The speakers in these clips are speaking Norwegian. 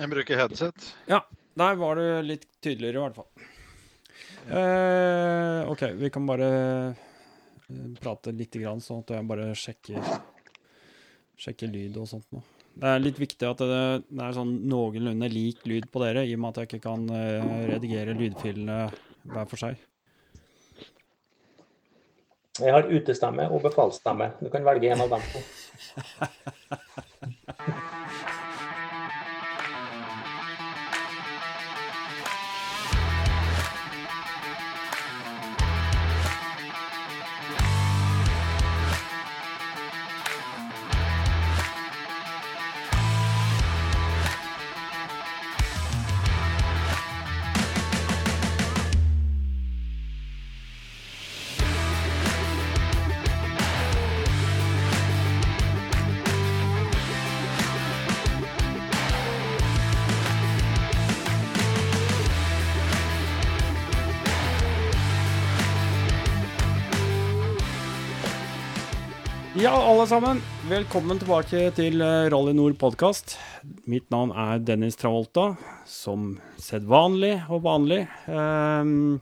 Jeg bruker headset. Ja, der var det litt tydeligere, i hvert fall. Eh, OK, vi kan bare eh, prate litt, grann, sånn at jeg bare sjekker, sjekker lyd og sånt nå. Det er litt viktig at det, det er sånn noenlunde lik lyd på dere, i og med at jeg ikke kan eh, redigere lydfilene hver for seg. Jeg har utestemme og befalsstemme. Du kan velge en av dem. sammen. Velkommen tilbake til eh, Rally Nord podkast. Mitt navn er Dennis Travolta, som sedvanlig og vanlig. Ehm,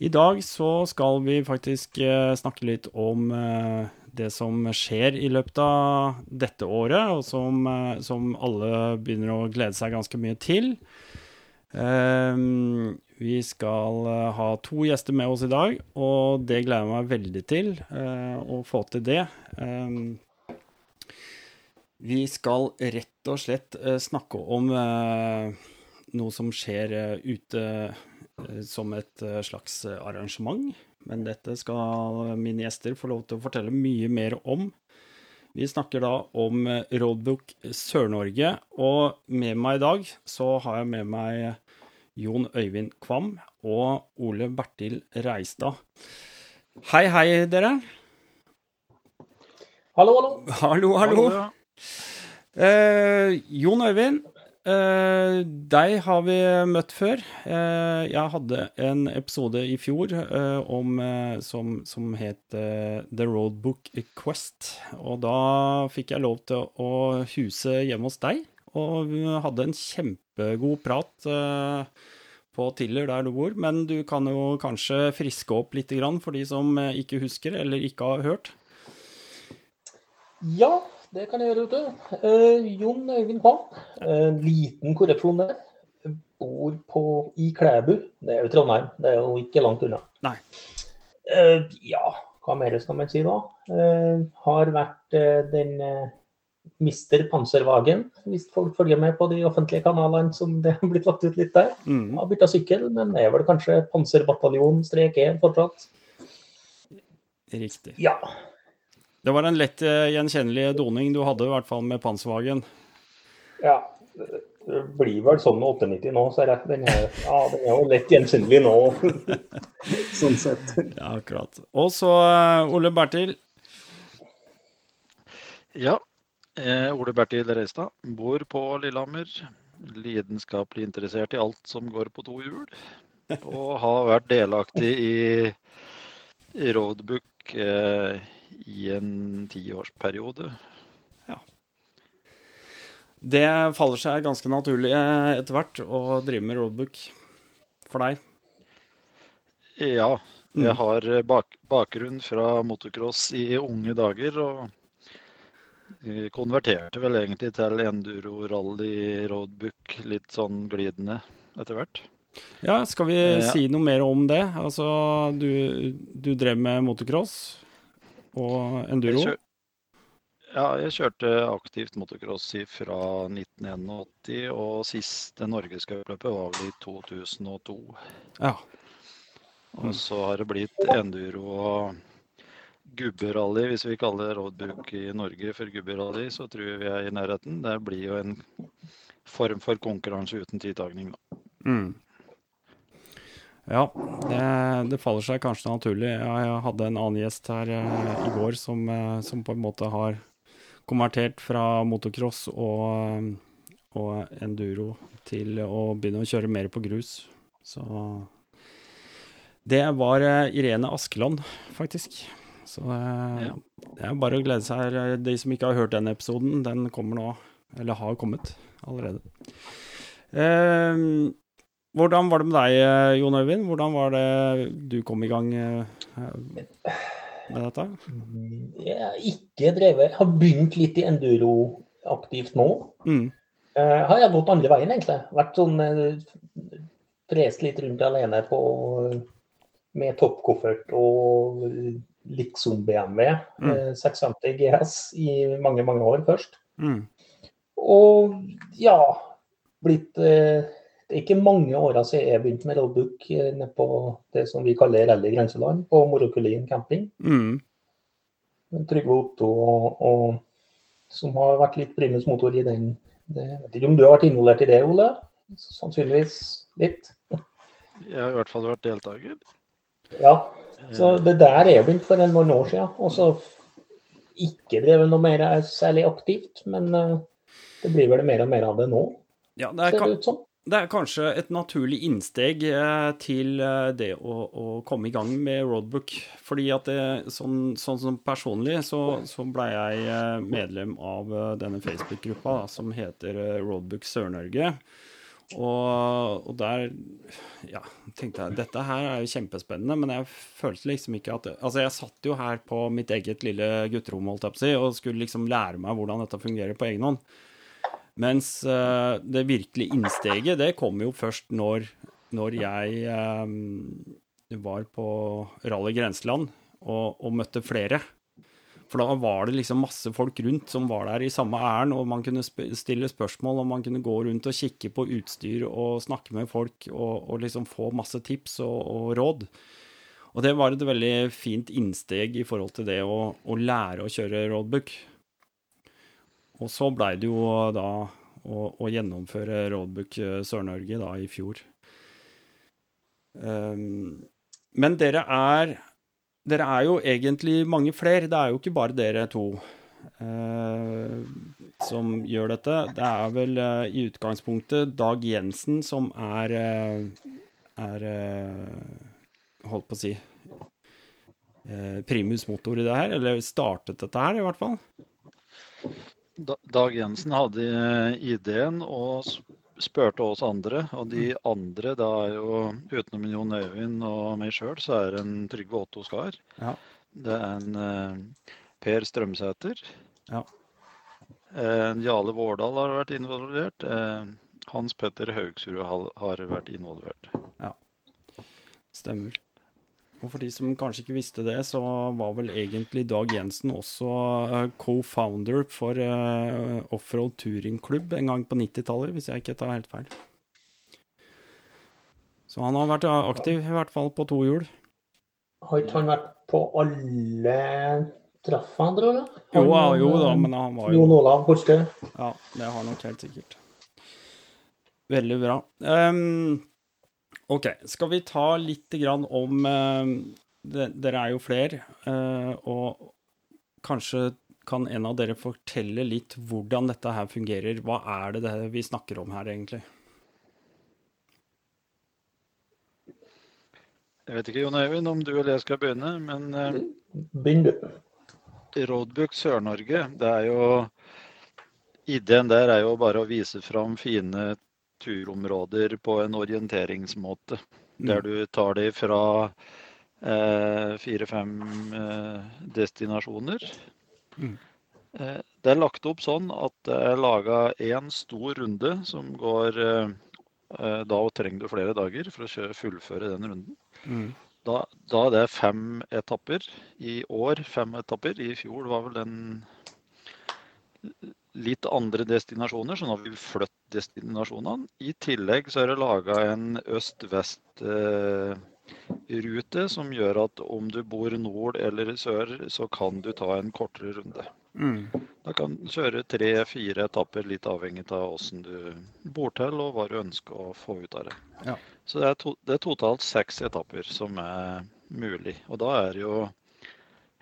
I dag så skal vi faktisk eh, snakke litt om eh, det som skjer i løpet av dette året, og som, som alle begynner å glede seg ganske mye til. Um, vi skal uh, ha to gjester med oss i dag, og det gleder jeg meg veldig til uh, å få til det. Ehm, vi skal rett og slett eh, snakke om eh, noe som skjer eh, ute som et slags arrangement. Men dette skal mine gjester få lov til å fortelle mye mer om. Vi snakker da om Roadbook Sør-Norge, og med meg i dag så har jeg med meg Jon Øyvind Kvam og Ole Bertil Reistad. Hei, hei, dere. Hallo, hallo. Hallo, hallo. ja. Eh, Jon Øyvind, eh, deg har vi møtt før. Eh, jeg hadde en episode i fjor eh, om, eh, som, som het eh, The Roadbook Quest. Og da fikk jeg lov til å huse hjemme hos deg, og vi hadde en kjempegod prat på Tiller der du bor. Men du kan jo kanskje friske opp litt grann for de som ikke husker eller ikke har hørt. Ja, det kan jeg gjøre, vet du. Eh, Jon Øyvind Kvam. En liten korrupsjon der. Bor på, i Klæbu. Det er jo Trondheim, det er jo ikke langt unna. Nei. Eh, ja, hva mer skal man si da? Eh, har vært eh, den eh, Mister Panservagen, hvis folk følger med på de offentlige kanalene som det har blitt lagt ut litt der. Mm. Har bytta sykkel, men er vel kanskje Panserbataljon strek E fortsatt. Riktig. Ja. Det var en lett eh, gjenkjennelig doning du hadde, i hvert fall med Panservagen. Ja, det blir vel sånn med 98 nå, så er det, den, er, ja, den er jo lett gjenkjennelig nå. sånn sett. Ja, akkurat. Og så eh, Ole Bertil. Ja. Eh, Ole Bertil Reistad. Bor på Lillehammer. Lidenskapelig interessert i alt som går på to hjul. Og har vært delaktig i, i Roadbook eh, i en tiårsperiode. Det faller seg ganske naturlig eh, etter hvert å drive med roadbook for deg. Ja. Mm. Jeg har eh, bak bakgrunn fra motocross i unge dager. og eh, konverterte vel egentlig til enduro, rally, roadbook litt sånn glidende etter hvert. Ja, skal vi Ja. si noe mer om det? Altså, du, du drev med motocross og enduro. Jeg kjør- Ja, jeg kjørte aktivt motocross fra 1981, og siste norgescupløpet var vel i 2002. Ja. Og så har det blitt enduro og gubberally, hvis vi kaller roadbook i Norge for gubberally, så tror jeg vi er i nærheten. Det blir jo en form for konkurranse uten tidtagning, da. Mm. Ja, det, det faller seg kanskje naturlig. Jeg, hadde en annen gjest her eh, i går som, eh, som på en måte har konvertert fra motocross og, og enduro til å begynne å kjøre mer på grus. Så det var eh, Irene Askeland, faktisk. Så eh, Ja. det er bare å glede seg. De som ikke har hørt den episoden, den kommer nå, eller har kommet allerede. Eh, hvordan var det med deg, eh, Jon Øyvind? Hvordan var det du kom i gang eh, med dette? Jeg har ikke drevet har begynt litt i enduro aktivt nå. Mm. Uh, har jeg gått andre veien, egentlig. Vært sånn uh, Frest litt rundt alene på med toppkoffert og liksom-BMW. Mm. Uh, 650 GS i mange, mange år først. Mm. Og ja, blitt uh, Det er ikke mange åra siden jeg begynte med roadbook nede på det som vi kaller Rally Grenseland, på Morokulin camping. Mm. Trygve Otto, og, og, som har vært litt primus motor i den det, jeg vet ikke om du har vært involvert i det, Ole? Sannsynligvis litt? Jeg har i hvert fall vært deltaker. Ja. Så det der er begynt for en noen år siden. Og så ikke drevet noe mer særlig aktivt, men uh, det blir vel mer og mer av det nå, Ja, det er, ser det er kanskje et naturlig innsteg eh, til eh, det å, å komme i gang med roadbook. Fordi at det, sånn, sånn som personlig så, så ble jeg eh, medlem av eh, denne Facebook-gruppa som heter eh, Roadbook Sør-Norge. Og, og der ja, tenkte jeg dette her er jo kjempespennende, men jeg følte liksom ikke at Altså, jeg satt jo her på mitt eget lille gutterom holdt jeg på å si, og skulle liksom lære meg hvordan dette fungerer på egen hånd. Mens eh, det virkelige innsteget, det kom jo først når, når jeg eh, var på Rally Grenseland og, og møtte flere. For da var det liksom masse folk rundt som var der i samme ærend, og man kunne stille spørsmål, og man kunne gå rundt og kikke på utstyr og snakke med folk og, og liksom få masse tips og, og råd. Og det var et veldig fint innsteg i forhold til det å, å lære å kjøre roadbook. Og så blei det jo da å, å gjennomføre Roadbook eh, Sør-Norge da i fjor. Um, men dere er Dere er jo egentlig mange flere. Det er jo ikke bare dere to uh, som gjør dette. Det er vel uh, i utgangspunktet Dag Jensen som er uh, er Holdt på å si primus motor i det her, eller startet dette her, i hvert fall. Da- Dag Jensen hadde eh, ideen og spurte oss andre. Og de andre, da er jo utenom Jon Øyvind og meg sjøl, så er det en Trygve Otto Skar. Ja. Det er en eh, Per Strømsæter. Ja. Eh, Jale Vårdal har vært involvert. Eh, Hans Petter Haugsrud har, har vært involvert. Ja, Stemmer. Og for de som kanskje ikke visste det, så var vel egentlig Dag Jensen også eh, co-founder for eh, Offroad Touring Klubb en gang på 90-tallet, hvis jeg ikke tar helt feil. Så han har vært aktiv, i hvert fall på to hjul. Har ikke han vært på alle treffene, tror jeg? Jo, Han, ja, jo da, eh, men han var jo Jon Olav Horstø. Ja, det har nok helt sikkert. Veldig bra. Ehm, OK, skal vi ta litt grann om ehm, Dere er jo flere, eh, og kanskje kan en av dere fortelle litt hvordan dette her fungerer? Hva er det, det vi snakker om her, egentlig? Jeg vet ikke, Jon Eivind, om du eller jeg skal begynne, men eh, Begynn du. Roadbook Sør-Norge, det er jo Ideen der er jo bare å vise fram fine turområder på en orienteringsmåte. Der du tar de fra eh, fire-fem eh, destinasjoner. Mm. Eh, det er lagt opp sånn at det er laga én stor runde som går Da trenger du flere dager for å fullføre den runden. Mm. Da, da er det fem etapper. I år fem etapper. I fjor var vel den litt andre destinasjoner, så nå har vi flyttet destinasjonene. I tillegg så er det laga en øst-vest-rute som gjør at om du bor nord eller sør, så kan du ta en kortere runde. Mm. Da kan du kjøre tre-fire etapper, litt avhengig av åssen du bor til og hva du ønsker å få ut av det. Ja. Så det er, to, det er totalt seks etapper som er mulig. Og da er det jo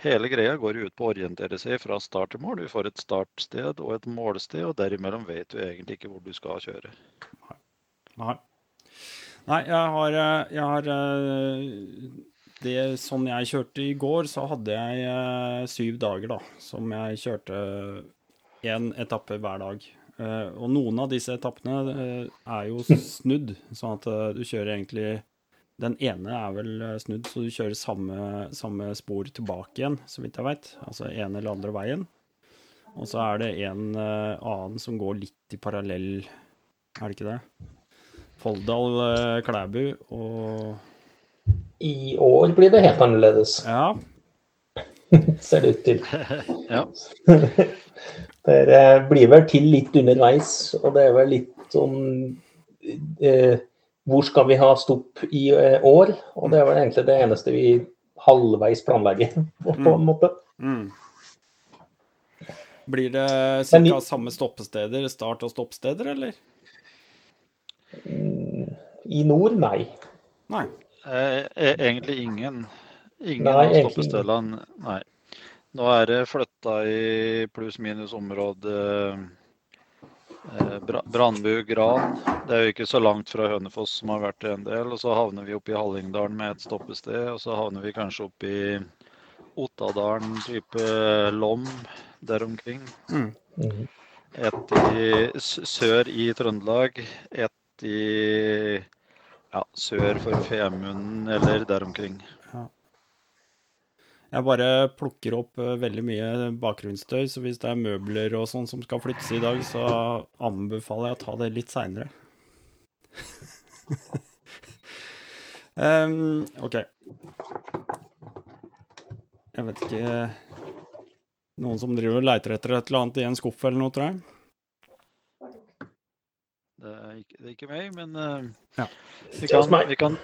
Hele greia går ut på å orientere seg fra start til mål. Du får et startsted og et målsted, og derimellom vet du egentlig ikke hvor du skal kjøre. Nei. Nei, jeg har, eh, jeg har eh, det Sånn jeg kjørte i går, så hadde jeg eh, syv dager, da. Som jeg kjørte én etappe hver dag. Og noen av disse etappene er jo snudd, sånn at du kjører egentlig Den ene er vel eh, snudd, så du kjører samme, samme spor tilbake igjen, så vidt jeg veit. Altså ene eller andre veien. Og så er det en uh, annen som går litt i parallell, er det ikke det? Folldal Klæbu og I år blir det helt annerledes, Ja. ser det ut til. Ja. Det eh, blir vel til litt underveis, og det er vel litt sånn eh, Hvor skal vi ha stopp i eh, år? Og det er vel egentlig det eneste vi halvveis planlegger, på Mm. en måte. Mm. Blir det ca. samme stoppesteder, start- og stoppsteder, eller? Mm, I nord, nei. Nei. Eh, e- egentlig ingen. Ingen Nei, av stoppestedene. Nei. Nå er det flytta i pluss-minus område eh, Brandbu, Gran. Det er jo ikke så langt fra Hønefoss som har vært det en del. Og så havner vi oppe i Hallingdalen med et stoppested. Og så havner vi kanskje oppe i Ottadalen, type Lom, der omkring. Mm. Mm. Et i sør i Trøndelag, et i ja, sør for Femunden eller der omkring. Jeg bare plukker opp eh, veldig mye bakgrunnsstøy, så hvis det er møbler og sånn som skal flyttes i dag, så anbefaler jeg å ta det litt seinere. um, OK. Jeg vet ikke Noen som driver og leiter etter et eller annet i en skuff eller noe, tror jeg. Det er ikke, det er ikke meg, men uh, Ja. vi, kan, vi, kan,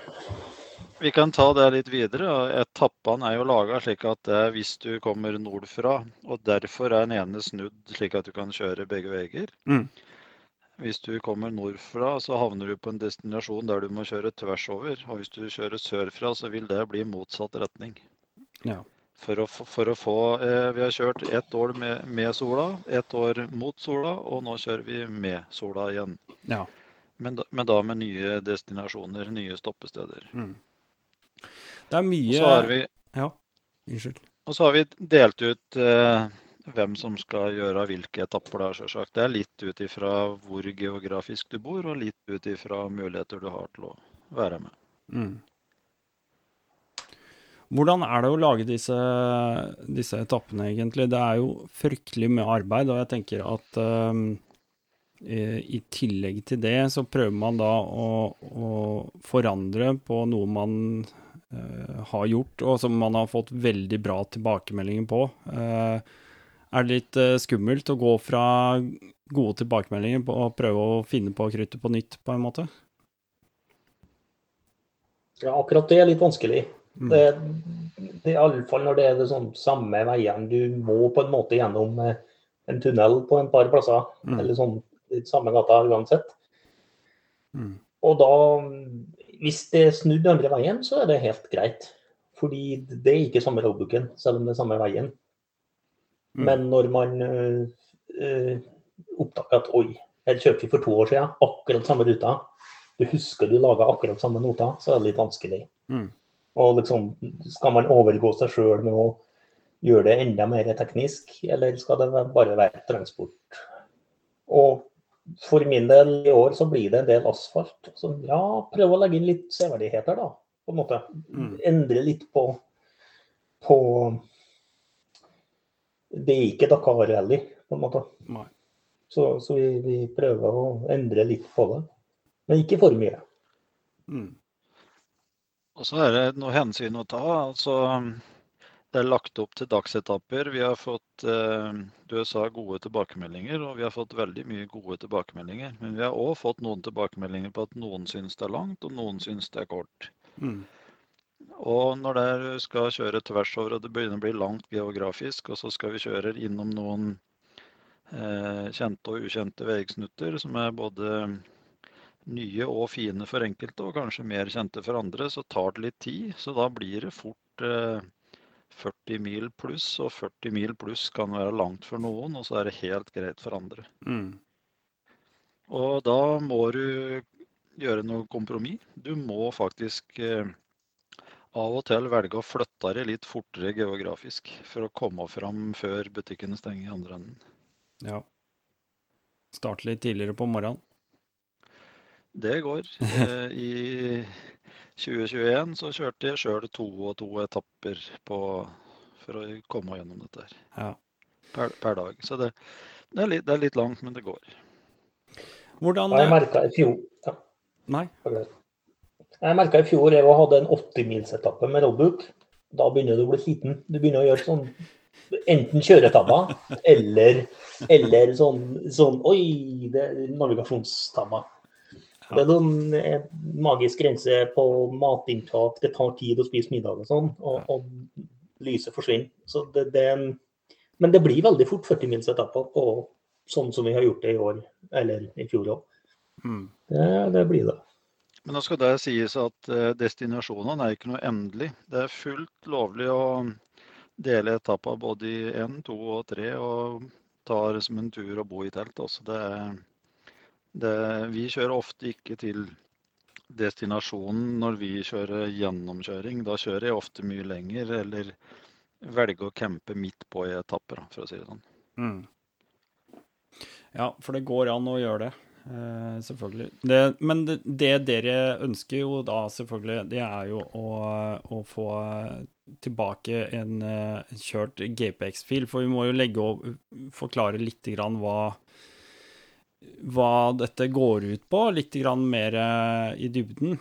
vi kan ta det litt videre. Etappene er jo laga slik at det er hvis du kommer nordfra, og derfor er den ene snudd slik at du kan kjøre begge veier. Mm. Hvis du kommer nordfra, så havner du på en destinasjon der du må kjøre tvers over. Og hvis du kjører sørfra, så vil det bli motsatt retning. Ja. For å, for å få eh, Vi har kjørt ett år med, med sola, ett år mot sola, og nå kjører vi med sola igjen. ja. Men da, men da med nye destinasjoner, nye stoppesteder. Mm. Det er Og så har vi, Ja, unnskyld. og så har vi delt ut eh, hvem som skal gjøre hvilke etapper. der, selvsagt. Det er litt ut ifra hvor geografisk du bor, og litt ut ifra muligheter du har til å være med. Mm. Hvordan er det å lage disse, disse etappene, egentlig? Det er jo fryktelig mye arbeid, og jeg tenker at um, i, tillegg til det, så prøver man da å, å forandre på noe man har gjort, og som man har fått veldig bra tilbakemeldinger på. Eh, er det litt eh, skummelt å gå fra gode tilbakemeldinger på å prøve å finne på kruttet på nytt, på en måte? Ja, akkurat det er litt vanskelig. Mm. Det, det er iallfall når det er det sånn samme veiene. Du må på en måte gjennom eh, en tunnel på en par plasser. Mm. Eller sånn samme gata uansett. Mm. Og da, hvis det snur den andre veien, så er det helt greit. Fordi det er ikke samme roadbooken, selv om det er samme veien. Mm. Men når man øh, øh, oppdager at oi, her kjørte vi for to år siden, akkurat samme ruta. Du husker du laga akkurat samme nota, så er det litt vanskelig. Mm. Og liksom, skal man overgå seg sjøl med å gjøre det enda mer teknisk, eller skal det bare være transport? Og for min del i år så blir det en del asfalt. Så ja, prøv å legge inn litt severdigheter, da. På en måte. Mm. Endre litt på, på Det er ikke Dakar-rally, på en måte. Nei. Så, så vi, vi prøver å endre litt på det. Men ikke for mye. Mm. Og så er det noe hensyn å ta. altså Det er lagt opp til dagsetapper. Vi har fått eh, du sa gode tilbakemeldinger, og vi har fått veldig mye gode tilbakemeldinger. Men vi har òg fått noen tilbakemeldinger på at noen syns det er langt, og noen syns det er kort. Mm. Og når du skal kjøre tvers over og det begynner å bli langt geografisk, og så skal vi kjøre innom noen eh, kjente og ukjente veisnutter som er både nye og fine for enkelte, og kanskje mer kjente for andre, så tar det litt tid. Så da blir det fort eh, 40 mil pluss, og 40 mil pluss kan være langt for noen, og så er det helt greit for andre. Mm. Og da må du gjøre noe kompromiss. Du må faktisk eh, av og til velge å flytte deg litt fortere geografisk for å komme fram før butikkene stenger i andre enden. Ja. Starte litt tidligere på morgenen? Det går. Eh, I 2021 så kjørte jeg sjøl to og to etapper på, for å komme gjennom dette her. Ja. Per, per dag. Så det, det, er litt, det er litt langt, men det går. Hvordan Jeg merka i fjor ja, Nei. Jeg merka i fjor jeg hadde en 80-milsetappe med roadbook. Da begynner du å bli sliten. Du begynner å gjøre sånn enten kjøretabber eller, eller sånn, sånn Oi, det er navigasjonstabber. Det er noen en magisk grense på matinntak. Det tar tid å spise middag og sånn, og, og lyset forsvinner. Så det, det, men det blir veldig fort 40-milsetapper på sånn som vi har gjort det i år, eller i fjor òg. Mm. Det, det blir det. Men nå skal det sies at eh, destinasjonene er ikke noe endelig. Det er fullt lovlig å dele etapper både i én, to og tre, og ta det som en tur og bo i telt. Også. Det, det, vi kjører ofte ikke til destinasjonen når vi kjører gjennomkjøring. Da kjører jeg ofte mye lenger, eller velger å campe midt på i etapper, for å si det sånn. Mm. Ja, for det går an å gjøre det. Eh, selvfølgelig. Det, men det, det, dere ønsker jo da, selvfølgelig, det er jo å, å få tilbake en uh, kjørt GPX-fil. For vi må jo legge og forklare litt grann hva, hva dette går ut på, litt grann mer uh, i dybden.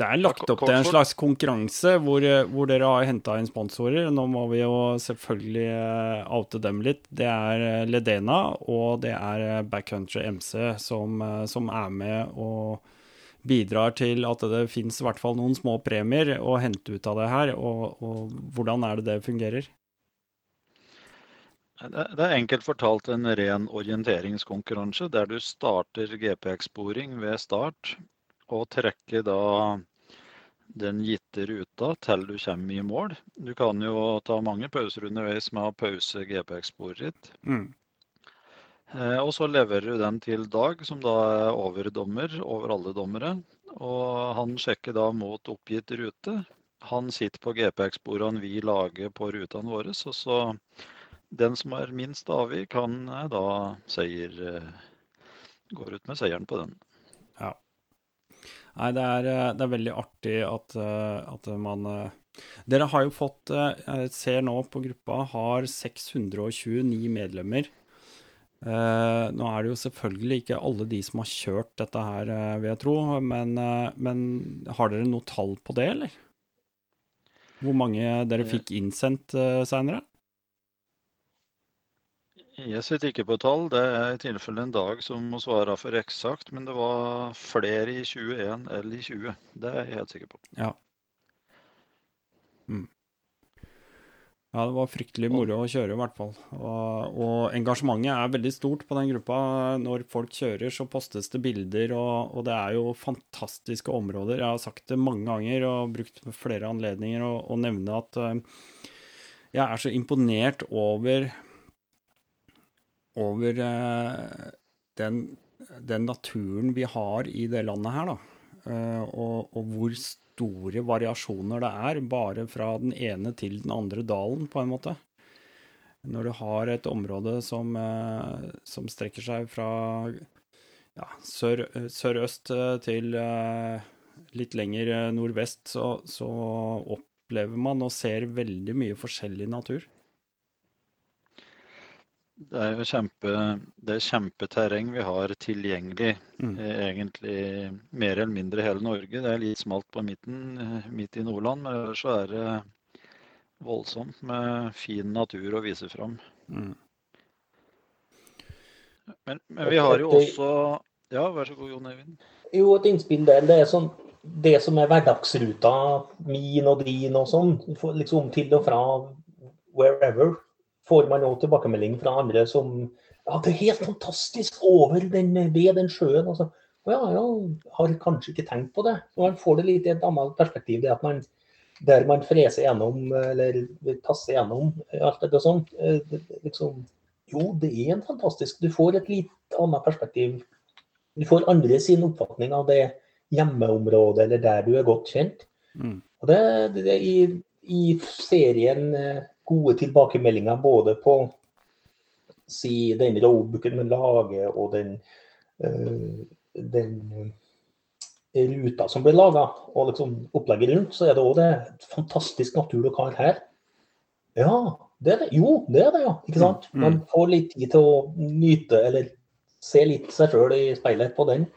Det er lagt opp til en slags konkurranse hvor, hvor dere har henta inn sponsorer. Nå må vi jo selvfølgelig uh, oute dem litt. Det er Ledena og det er Backcountry MC som, som, er med og bidrar til at det finnes i hvert fall noen små premier å hente ut av det her. Og, og hvordan er det det fungerer? Det er enkelt fortalt en ren orienteringskonkurranse der du starter GPX-sporing ved start og trekker da den gitte ruta til du kommer i mål. Du kan jo ta mange pauser underveis med å pause GPX-sporet ditt. Mm. Eh, og så leverer du den til Dag, som da er overdommer over alle dommere. Og han sjekker da mot oppgitt rute. Han sitter på GPX-sporene vi lager på rutene våre. Så, så den som er minst avvik, kan da seier eh, Går ut med seieren på den. Ja. Nei, det er, eh, det er, veldig artig at, eh, at, man eh, Dere har jo fått Jeg ser nå på gruppa har 629 medlemmer. nå er det jo selvfølgelig ikke alle de som har kjørt dette her, vil jeg tro. Men, men har dere noe tall på det, eller? Hvor mange dere fikk innsendt uh, seinere? Jeg sitter ikke på tall. Det er i tilfelle en dag som må svare for eksakt. Men det var flere i 21 eller i 20. Det er jeg helt sikker på. Ja. Mm. Ja, det var fryktelig moro å kjøre, i hvert fall. Og, og, engasjementet er veldig stort på den gruppa. Når folk kjører, så postes det bilder, og, og det er jo fantastiske områder. Jeg har sagt det mange ganger og brukt flere anledninger å nevne at uh, jeg er så imponert over over eh, den, den, naturen vi har i det landet her, da. Eh, og, og, hvor store variasjoner det er, bare fra den ene til den andre dalen, på en måte. Når du har et område som, eh, som strekker seg fra ja, sør, sørøst til litt lenger nordvest, så, så opplever man og ser veldig mye forskjellig natur. Det er jo kjempe, det er kjempeterreng vi har tilgjengelig. Mm. Eh, egentlig mer eller mindre hele Norge. Det er litt smalt på midten, eh, midt i Nordland. Men ellers så er det voldsomt med fin natur å vise fram. Mm. Men, men, vi har jo også Ja, vær så god, Jon Eivind. Jo, et innspill der. Det er sånn det som er hverdagsruta min og din og sånn, liksom til og fra wherever får man òg tilbakemelding fra andre som ja, det er helt fantastisk over den, ved den sjøen. Altså. Og ja, ja, har kanskje ikke tenkt på det. Man får det litt i et annet perspektiv. det at man der man freser gjennom, eller tasser gjennom alt dette sånt. Eh, liksom, jo, det er en fantastisk Du får et litt annet perspektiv. Du får andre sin oppfatning av det hjemmeområdet, eller der du er godt kjent. Mm. Og det, det, i, i serien eh, gode tilbakemeldinger både på si den roadbooken vi lager, og den, uh, den ruta som blir laga, og liksom opplegget rundt, så er det òg det fantastisk natur dere har her. Ja, det er det. Jo, det er det, ja. Ikke sant? Mm, mm. Man får litt tid til å nyte, eller se litt seg sjøl i speilet på den.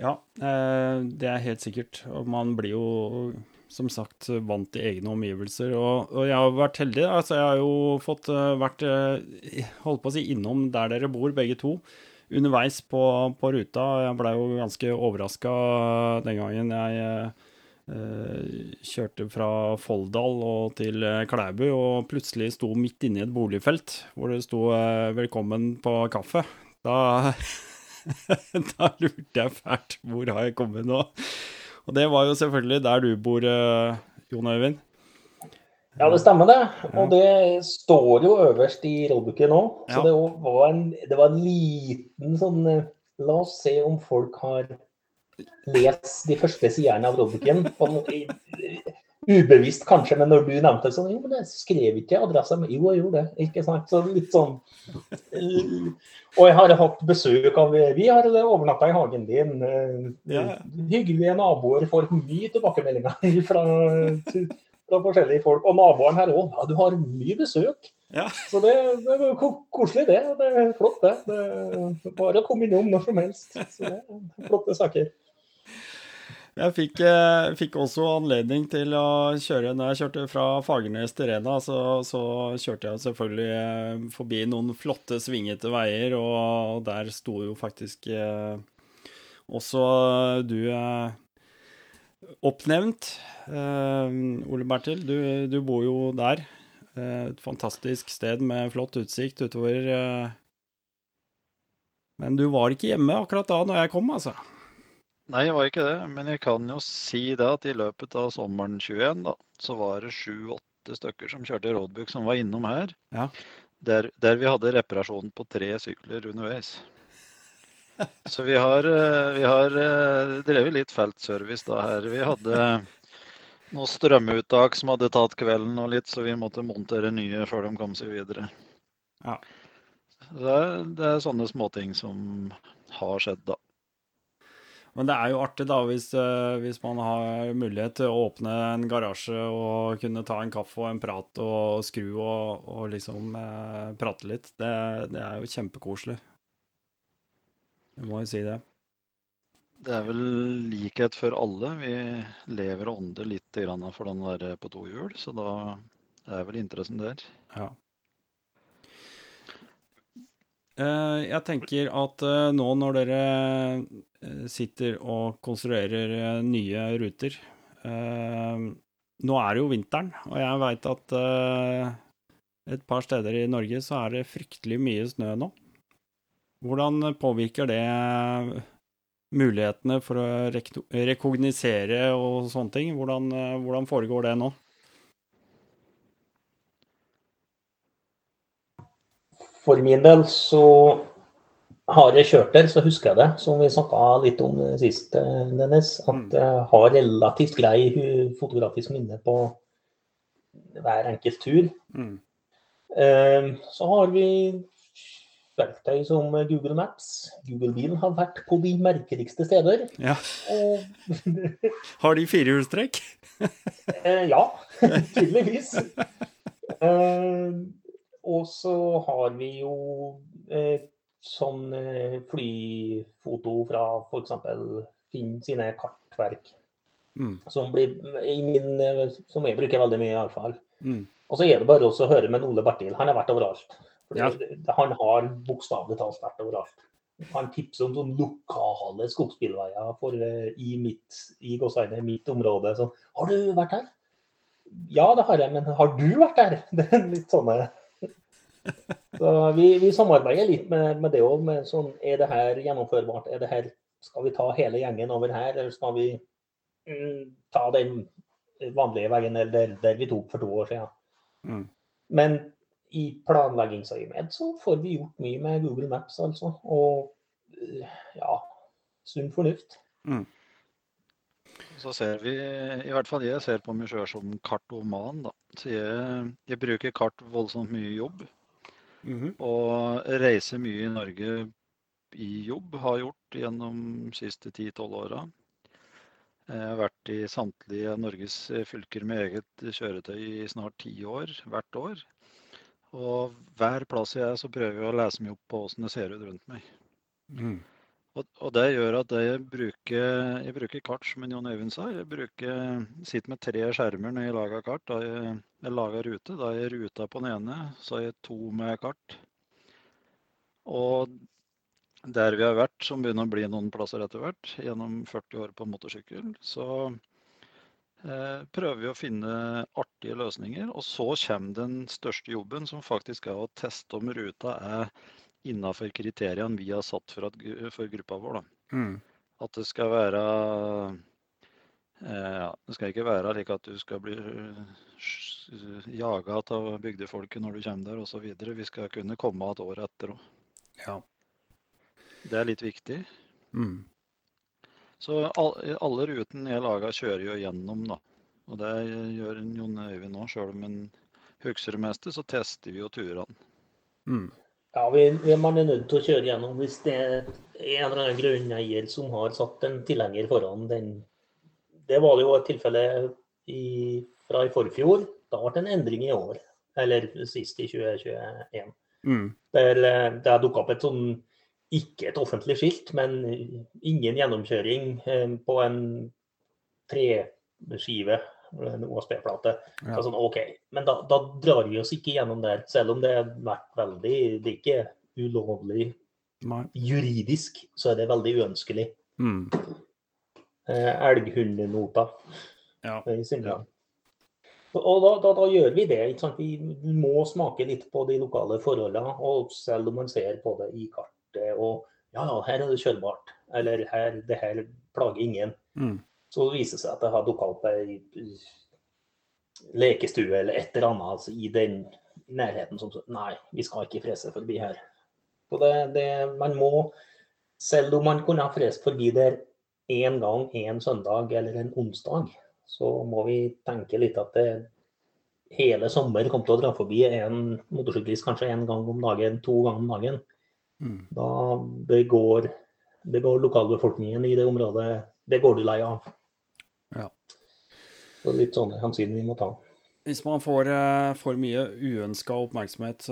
Ja, eh, det er helt sikkert. Og man blir jo som sagt vant i egne omgivelser. Og, og jeg har vært heldig. Altså, jeg har jo fått eh, vært eh, holdt på å si innom der dere bor, begge to. Underveis på, på ruta. Jeg blei jo ganske overraska den gangen jeg eh, kjørte fra Folldal og til eh, Klæbu og plutselig sto midt inne i et boligfelt hvor det sto eh, 'velkommen på kaffe'. Da da lurte jeg fælt. Hvor har jeg kommet nå? Og det var jo selvfølgelig der du bor, eh, Jon Øyvind. Ja, det stemmer det. Og det står jo øverst i rollbooken nå. Så Ja. det var en, det var en liten sånn eh, La oss se om folk har lest de første sidene av i- Ubevisst kanskje, men når du nevnte det sånn Jo, men jeg skrev ikke adressa mi. Jo, jeg gjorde det. Ikke sant? Så litt sånn eh, Og jeg har hatt besøk av Vi har overnatta i hagen din. eh, Ja. Hyggelige naboer får mye tilbakemeldinger fra, fra forskjellige folk. Og naboen her òg. Ja, du har mye besøk. Ja. Så det, det er koselig, det. Det er flott, det. det er bare å komme innom når som helst. Så det er flotte saker. Jeg fikk, eh, fikk også anledning til å kjøre Når jeg kjørte fra Fagernes til Rena, så, så kjørte jeg selvfølgelig eh, forbi noen flotte, svingete veier, og der sto jo faktisk eh, også du oppnevnt. Ole Bertil, du, du bor jo der. Et fantastisk sted med flott utsikt utover. Men du var ikke hjemme akkurat da når jeg kom, altså. Nei, jeg var ikke det. Men jeg kan jo si det at i løpet av sommeren 21, da, så var det sju-åtte stykker som kjørte roadbook som var innom her. Ja. Der, der vi hadde reparasjon på tre sykler underveis. Så vi har, eh, vi har eh, drevet litt feltservice da her. Vi hadde noen strømuttak som hadde tatt kvelden og litt, så vi måtte montere nye før de kom seg videre. Ja. Det er, det er sånne småting som har skjedd, da. Men det er jo artig da, hvis, eh, hvis man har mulighet til å åpne en garasje og kunne ta en kaffe og en prat og skru og, og liksom eh, prate litt. Det, det er jo kjempekoselig. Jeg må jo si det. Det er vel likhet for alle. Vi lever og ånder litt grann for den der på to hjul, så da er vel interessen der. Ja. Eh, Jeg tenker at eh, nå når dere eh, sitter og konstruerer nye ruter Nå er det jo vinteren, og jeg veit at et par steder i Norge så er det fryktelig mye snø nå. Hvordan påvirker det mulighetene for å rekognisere og sånne ting? Hvordan, hvordan foregår det nå? For min del så har jeg kjørt der, så husker jeg det, som vi snakka litt om sist, Dennis, Mm. at jeg har relativt grei fotografisk minne på hver enkelt tur. Mm. Eh, Så har vi verktøy som Google Maps. Google-bilen har vært på de merkeligste steder. Ja. Har de firehjulstrekk? Eh, ja, tydeligvis. Og så har vi jo eh, sånn eh, flyfoto fra f.eks. Finn sine kartverk, Mm. som, blir, i min, eh, som jeg bruker veldig mye iallfall. Mm. Og så er det bare å høre med Ole Bertil. Han har vært overalt. Ja. Han har bokstavelig talt vært overalt. Han tipser om sånne lokale skogsbilveier for, eh, i mitt i Gåseidet, mitt område. Så, har du vært her? Ja, det har jeg, men har du vært der? Det er litt sånne Så vi, vi samarbeider litt med, med det òg. Sånn, er det her gjennomførbart? Er det her, skal vi ta hele gjengen over her, eller skal vi mm, ta den vanlige veien der, der vi tok for to år siden? Mm. Men i planleggingsøyemed så får vi gjort mye med Google Maps, altså. Og eh, ja, sunn fornuft. Så ser vi, i hvert fall jeg ser på meg sjøl som kartoman, da. Så jeg, jeg bruker kart voldsomt mye i jobb. Mhm. Og reiser mye i Norge i jobb, har gjort gjennom de siste 10-12 åra. Jeg har vært i samtlige Norges fylker med eget kjøretøy i snart ti år, hvert år. Og hver plass jeg er, så prøver jeg å lese meg opp på åssen det ser ut rundt meg. Mhm. Og, det gjør at jeg bruker, jeg bruker kart, som Jon Øyvind sa. Jeg bruker, sitter med tre skjermer når jeg lager kart. Da jeg, jeg lager rute. Da er jeg ruta på den ene, så har jeg to med kart. Og der vi har vært, som begynner å bli noen plasser etter hvert, gjennom 40 år på motorsykkel, så eh, prøver vi å finne artige løsninger. Og så kommer den største jobben, som faktisk er å teste om ruta er innafor kriteriene vi har satt for, at, for gruppa vår. Da. Mhm. At det skal være eh, ja, Det skal ikke være slik at du skal bli jaga av bygdefolket når du kommer der osv. Vi skal kunne komme et år etter òg. Ja. Det er litt viktig. Mm. Så all, alle rutene jeg laga, kjører jo gjennom, da. Og det gjør Jon Øyvind nå, Sjøl om han husker det meste, så tester vi jo turene. Mhm. Ja, vi, vi, man er nødt til å kjøre gjennom hvis det er en eller annen grunneier som har satt en tilhenger foran den. Det var jo et tilfelle i, fra i forfjor. Da ble det en endring i år. Eller sist i 2021. Mm. Der eh, det dukka opp et sånn ikke et offentlig skilt, men ingen gjennomkjøring eh, på en treskive, en OSB-plate. Ja. Sånn, OK, men da, da drar vi oss ikke gjennom der, selv om det har vært veldig Det er ikke ulovlig Nei. juridisk, så er det veldig uønskelig. Mm. Eh, Elghundenota Ja. i. Og da, da, da gjør vi det. ikke sant? Vi må smake litt på de lokale forholdene. Og selv om man ser på det i kartet og ja, ja, her er det kjørbart, eller her, det her plager ingen, Mhm. Så det viser det seg at det har dukka opp ei lekestue eller et eller annet altså, i den nærheten som sier nei, vi skal ikke frese forbi her. Så det, det, man må, selv om man kunne ha frest forbi der én gang en søndag eller en onsdag, så må vi tenke litt at det hele sommer kommer til å dra forbi en motorsyklist kanskje en gang om dagen, to ganger om dagen. Mm. Da begår, begår lokalbefolkningen i det området Det går du lei av. Så litt sånne hensyn vi må ta. Hvis man får eh, for mye uønska oppmerksomhet,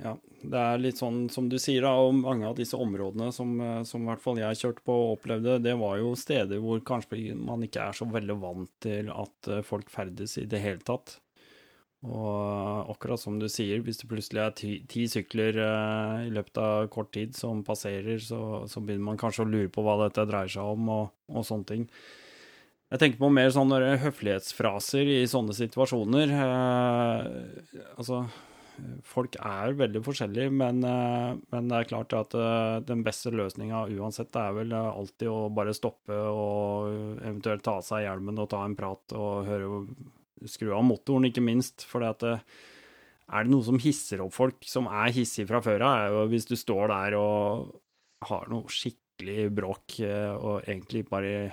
ja. Det er litt sånn som du sier, da, og mange av disse områdene som, eh, som hvert fall jeg kjørte på og opplevde, det var jo steder hvor kanskje man ikke er så veldig vant til at eh, folk ferdes i det hele tatt. Og akkurat som du sier, hvis det plutselig er ti, ti sykler eh, i løpet av kort tid som passerer, så, så begynner man kanskje å lure på hva dette dreier seg om, og, og sånne ting. Jeg tenker på mer sånne høflighetsfraser i sånne situasjoner. Eh, altså, folk er veldig forskjellige, men, eh, men det er klart at eh, den beste løsninga uansett er vel eh, alltid å bare stoppe og eventuelt ta av seg hjelmen og ta en prat og høre skru av motoren, ikke minst. For er det noe som hisser opp folk som er hissige fra før av, er jo hvis du står der og har noe skikkelig bråk eh, og egentlig bare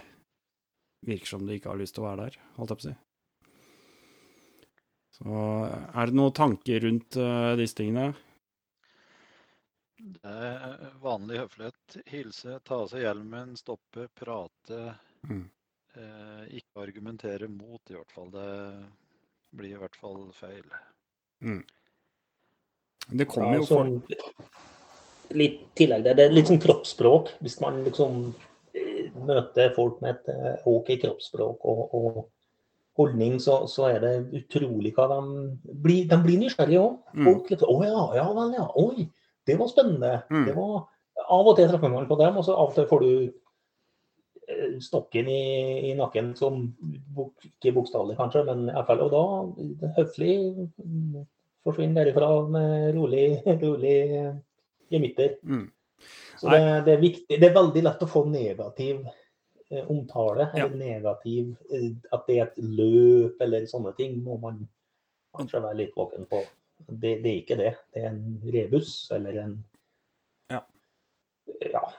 virker som du ikke har lyst til å være der, holdt jeg på å si. Så er det noen tanker rundt uh, disse tingene? Det er vanlig høflighet. Hilse, ta av seg hjelmen, stoppe, prate. Mm. Eh, ikke argumentere mot, i hvert fall. Det blir i hvert fall feil. Det kommer Ja, jo folk Litt tillegg der, det er litt sånn kroppsspråk. Hvis man liksom møter folk med et eh, OK kroppsspråk og, og holdning, så, så er det utrolig hva de blir. De blir nysgjerrige òg. Mm. Folk litt, Å ja, ja vel, ja. Oi, det var spennende. Mm. Det var, av og til treffer man på dem, og så av og til får du eh, stokken i, i nakken, som ikke bokstavelig kanskje, men i hvert fall. Og da det høflig mm, forsvinner derifra med rolig, rolig eh, gemytter. mm. Så det, det er viktig. Det er veldig lett å få negativ eh, omtale, Ja. eller negativ eh, At det er et løp eller sånne ting, må man kanskje være litt våken på. Det, det er ikke det. Det er en rebus eller en Ja. Ja.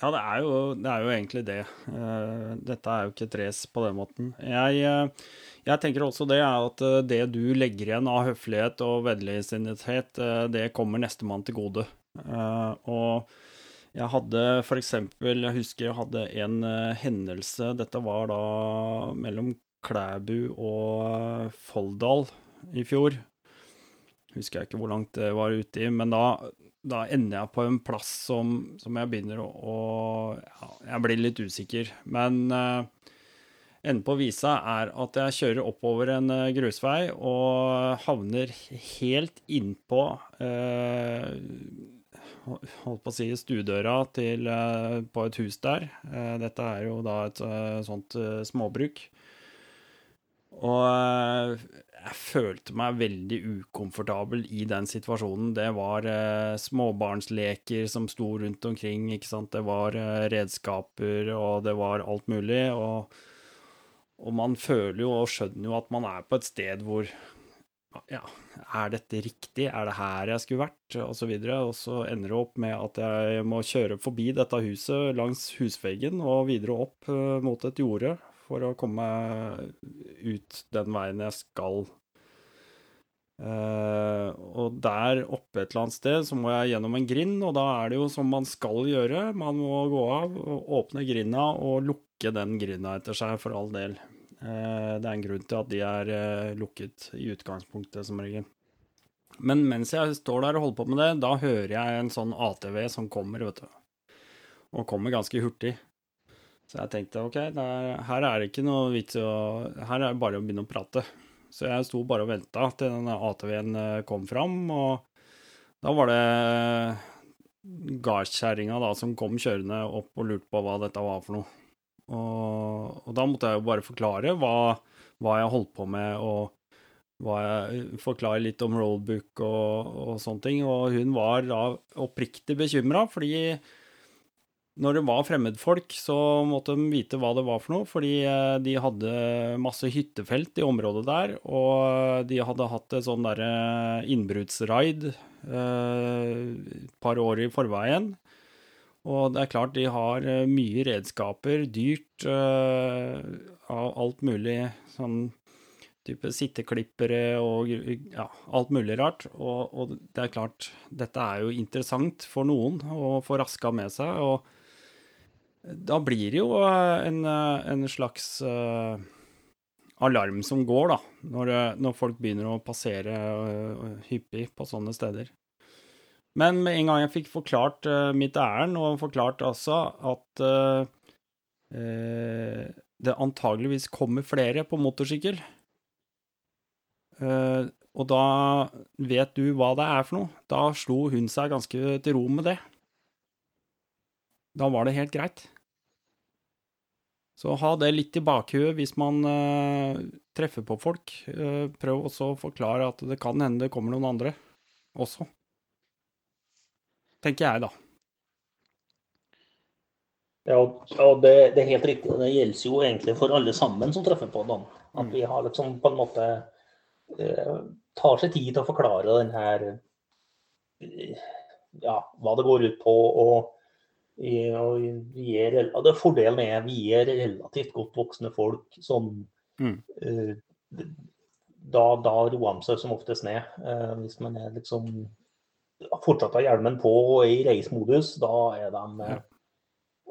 Ja, det er, jo, det er jo egentlig det. Uh, dette er jo ikke et race på den måten. Jeg, uh, jeg, tenker også det er at uh, det du legger igjen av høflighet og vennligsinnethet, det kommer nestemann til gode. Og jeg hadde eksempel, jeg husker jeg hadde en hendelse, dette var da mellom Klæbu og Folldal i fjor. Husker jeg ikke hvor langt det var ute i, men da da ender jeg på en plass som, som jeg begynner å, å ja, Jeg blir litt usikker. Men uh, enden på visa er at jeg kjører oppover en uh, grusvei og havner helt innpå uh, Holdt på å si stuedøra til, uh, på et hus der. dette er jo da et sånt småbruk. Og jeg følte meg veldig ukomfortabel i den situasjonen. Det var eh, småbarnsleker som sto rundt omkring, ikke sant. Det var eh, redskaper, og det var alt mulig. Og, og, man føler jo og skjønner jo at man er på et sted hvor Ja, er dette riktig? Er det her jeg skulle vært? Og så videre. Og så ender det opp med at jeg må kjøre forbi dette huset langs husveggen og videre opp eh, mot et jorde for å komme ut den veien jeg skal. Uh, og der oppe et eller annet sted så må jeg gjennom en grind, og da er det jo som man skal gjøre. Man må gå av, og åpne grinda og lukke den grinda etter seg, for all del. Uh, det er en grunn til at de er uh, lukket i utgangspunktet, som regel. Men mens jeg står der og holder på med det, da hører jeg en sånn ATV som kommer, vet du. Og kommer ganske hurtig. Så jeg tenkte OK, er, her er det ikke noe vits å Her er det bare å begynne å prate. Så jeg sto bare og venta til denne ATV-en eh, kom fram, og da var det gardskjerringa som kom kjørende opp og lurte på hva dette var for noe. Og, og da måtte jeg jo bare forklare hva, hva, jeg holdt på med, og jeg, forklare litt om rollbook og, og sånne ting. Og hun var da oppriktig bekymra, fordi når det var fremmedfolk, så måtte de vite hva det var for noe, fordi eh, de hadde masse hyttefelt i området der, og de hadde hatt et sånn derre innbruddsraid eh, et par år i forveien. Og det er klart, de har eh, mye redskaper, dyrt, av alt mulig sånn type sitteklippere og ja, alt mulig rart. Og, og, det er klart, dette er jo interessant for noen å få raska med seg. og da blir det jo eh, en, eh, en slags uh, alarm som går, da, når, når, folk begynner å passere uh, hyppig på sånne steder. Men med en gang jeg fikk forklart uh, mitt ærend, og forklart altså at det antageligvis kommer flere på motorsykkel, og da vet du hva det er for noe, da slo hun seg ganske til ro med det. Da var det helt greit. Så ha det litt i bakhuet hvis man uh, treffer på folk. Uh, prøv også å forklare at det kan hende det kommer noen andre også. Tenker jeg, da. Ja, og det, det, er helt riktig. Det gjelder jo egentlig for alle sammen som treffer på den. At mm. vi har liksom på en måte eh, tar seg tid til å forklare den her Ja, hva det går ut på. og vi er, det Fordelen er vi er relativt godt voksne folk som mm. eh, da, da, roer de seg som oftest ned. Eh, hvis man er liksom fortsatt har hjelmen på og er i reismodus, da, de, ja.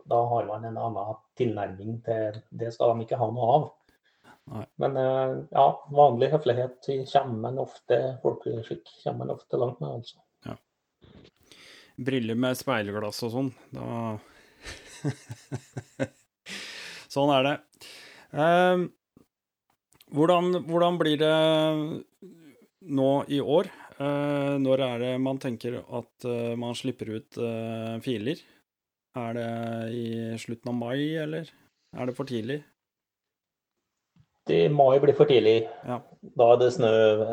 da har man en annen tilnærming til Det skal de ikke ha noe av. Nei. Men uh, ja, vanlig høflighet kommer man ofte, folkeskikk kommer man ofte langt med, altså briller med speilglass og sånn. Da Sånn er det. Um, hvordan, hvordan, blir det nå i år? Eh, når er det man tenker at uh, man slipper ut uh, filer? Er det i slutten av mai, eller er det for tidlig? Det mai blir for tidlig. Ja. Da er det snø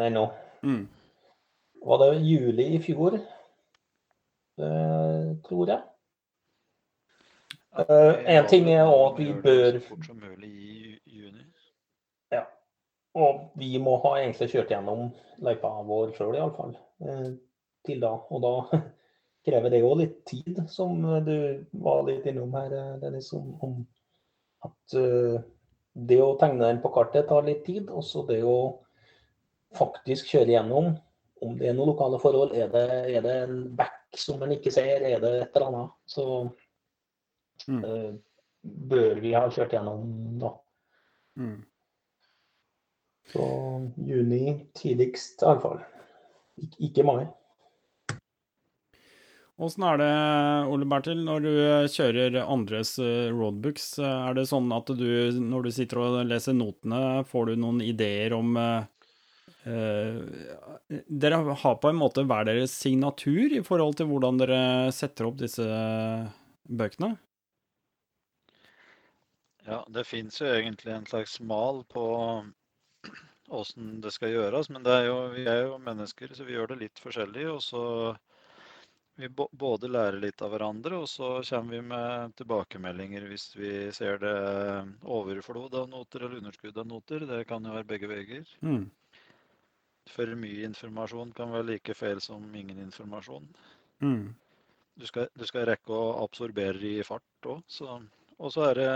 ennå. Mm. Var det juli i fjor? Eh, tror jeg. Uh, en ting er at vi bør. Og vi må ha egentlig kjørt gjennom løypa vår sjøl, iallfall. Uh, til da. Og da krever det òg litt tid, som du var litt innom her, Dennis. Om, om at uh, det å tegne den på kartet tar litt tid. Og så det å faktisk kjøre gjennom om det er noen lokale forhold. Er det, er det en back som en ikke ser? Er det et eller annet? Så mm. bør vi ha kjørt gjennom da. Mm. Så juni tidligst, iallfall. Ik ikke mai. Åssen er det, Ole Bertil, når du kjører andres eh, roadbooks? Er det sånn at du, når du sitter og leser notene, får du noen ideer om uh, Dere har på en måte hver deres signatur i forhold til hvordan dere setter opp disse bøkene? Ja, det fins jo egentlig en slags mal på åssen det skal gjøres. Men er jo, vi er jo mennesker, så vi gjør det litt forskjellig. Og så vi både lærer litt av hverandre, og så kommer vi med tilbakemeldinger hvis vi ser det overflod av noter eller underskudd av noter. Det kan jo være begge veier. Mm. For mye informasjon kan være like feil som ingen informasjon. Mm. Du, skal, du, skal, rekke å absorbere i fart òg. Og så er det,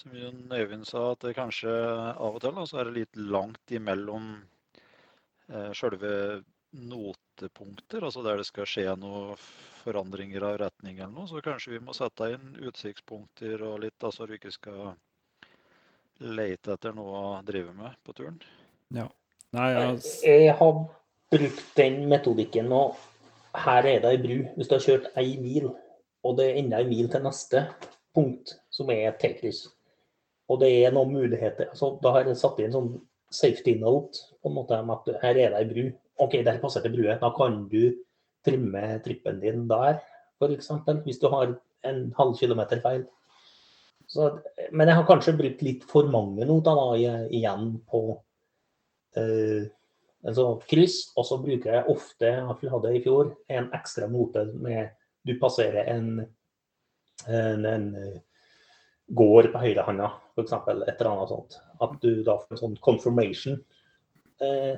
som Øyvind sa, at det kanskje av og til da, så er det litt langt imellom eh, sjølve notepunkter, altså der det skal skje noen forandringer av retning eller noe, så kanskje vi må sette inn utsiktspunkter og litt, så vi ikke skal lete etter noe å drive med på turen. Ja. Nei, jeg... jeg har brukt den metodikken nå. Her er det ei bru. Hvis du har kjørt ei mil, og det er enda ei mil til neste punkt, som er et T-kryss, og det er noen muligheter Så Da har jeg satt inn sånn safety note på en måte om at her er det ei bru. OK, der passerte brua. Da kan du trimme trippen din der, f.eks. Hvis du har en halv kilometer feil. Så, men jeg har kanskje brukt litt for mange noter da, igjen på uh, altså kryss. Og så bruker jeg ofte, jeg hadde i fjor, en ekstra note med du passerer en, en, en gård på høyrehånda, f.eks. Et eller annet sånt. At du da får en sånn confirmation. Eh,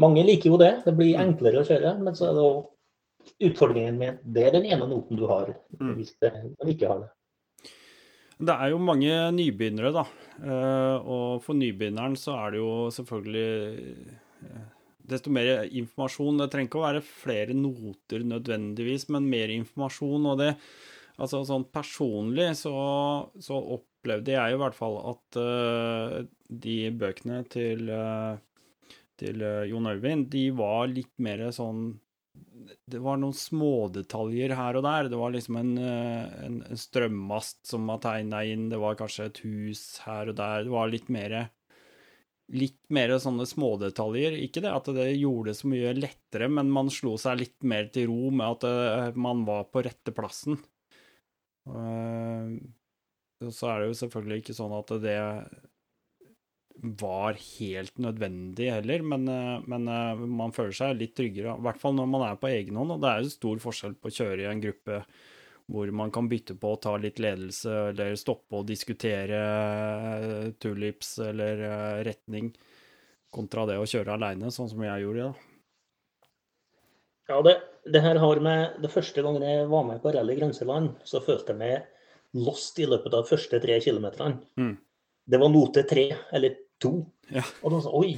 mange liker jo det. Det blir mm. enklere å kjøre. Men så er det òg utfordringen med Det er den ene noten du har, mm. hvis man ikke har det. Det er jo mange nybegynnere, da. Eh, og for nybegynneren så er det jo selvfølgelig eh, desto mer informasjon. Det trenger ikke å være flere noter nødvendigvis, men mer informasjon. Og det Altså sånn personlig så, så opplevde jeg jo i hvert fall at uh, de bøkene til uh, til uh, Jon Øyvind, de var litt mer sånn Det var noen smådetaljer her og der. Det var liksom en, en, en strømmast som var tegna inn, det var kanskje et hus her og der. Det var litt mer Litt mer sånne smådetaljer. Ikke det at det gjorde det så mye lettere, men man slo seg litt mer til ro med at man var på rette plassen. Så er det jo selvfølgelig ikke sånn at det var helt nødvendig heller, men, eh, men, eh, man føler seg litt tryggere. I hvert fall når man er på egen hånd. Og det er jo stor forskjell på å kjøre i en gruppe hvor man kan bytte på å ta litt ledelse, eller stoppe og diskutere eh, tulips eller retning, kontra det å kjøre aleine, sånn som jeg gjorde. da. Ja, det, det, her har med Det første gangen jeg var med på Rally Grenseland, så følte jeg meg lost i løpet av de første tre kilometerne. Mm. Det var note tre, eller to. Ja. Og da sa oi,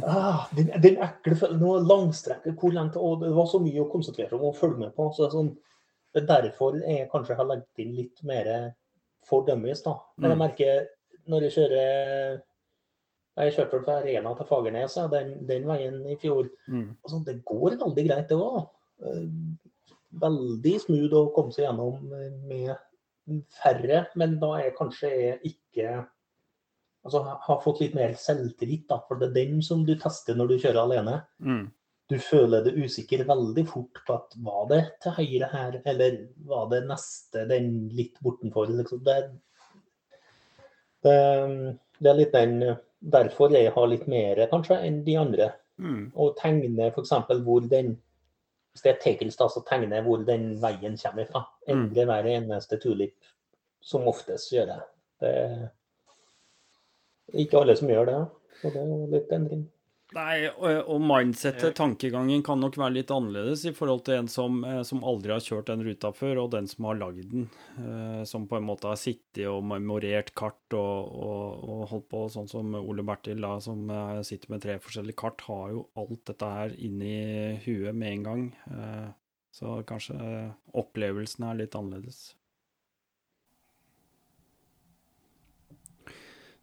ah, den, den ekle følelsen, Langstrekket, hvor langt og Det var så mye å konsentrere seg om og følge med på. så det er sånn, det er Derfor jeg kanskje har lagt inn litt mer for dummies. da. Men jeg mm. merker når jeg kjører Jeg kjørte fra Arena til Fagernes, den, den veien i fjor. Mm. Altså, det går veldig greit, det òg. Eh, veldig smooth å komme seg gjennom med færre, men da er kanskje ikke altså, har fått litt mer selvtillit. Da, for det er den som du tester når du kjører alene. Mm. Du føler deg usikker veldig fort på at var det til høyre her, eller var det neste den litt bortenfor? Liksom. Det, det, det, er litt den Derfor jeg har litt mer kanskje enn de andre. Mm. Og tegne f.eks. hvor den Hvis det er tegels, da, så tegne hvor den veien kommer fra. Endre mm. hver eneste tulip, som oftest gjør jeg. Det ikke alle som gjør det. Så det er jo litt endring. Nei, og, og mindsettet, tankegangen, kan nok være litt annerledes i forhold til en som, eh, som aldri har kjørt den ruta før, og den som har lagd den. Eh, som på en måte har sittet og memorert kart og, og, og holdt på sånn som Ole Bertil, da, som eh, sitter med tre forskjellige kart, har jo alt dette her inni huet med en gang. Eh, så kanskje eh, opplevelsen er litt annerledes.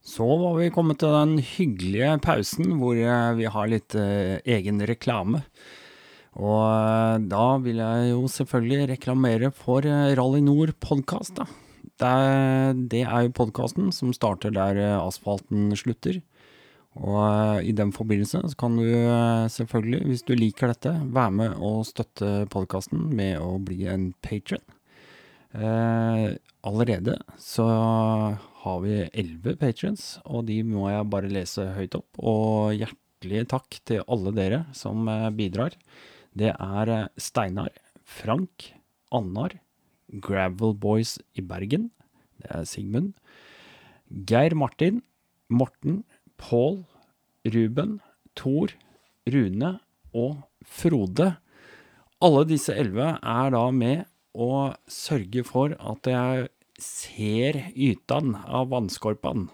Så var vi kommet til den hyggelige pausen hvor eh, vi har litt eh, egen reklame. Og eh, da vil jeg jo selvfølgelig reklamere for Rally Nord podkast, da. Det, det er jo podkasten som starter der asfalten slutter. Og i den forbindelse så kan du selvfølgelig, hvis du liker dette, være med og støtte podkasten med å bli en patron. Eh, allerede så har vi elleve patrons, og de må jeg bare lese høyt opp. Og hjertelig takk til alle dere som eh, bidrar. Det er eh, Steinar, Frank, Annar, Gravel Boys i Bergen, det er Sigmund, Geir Martin, Morten, Pål, Ruben, Thor, Rune og Frode. Alle disse elleve er da med og sørge for at jeg ser ytan av vannskorpene.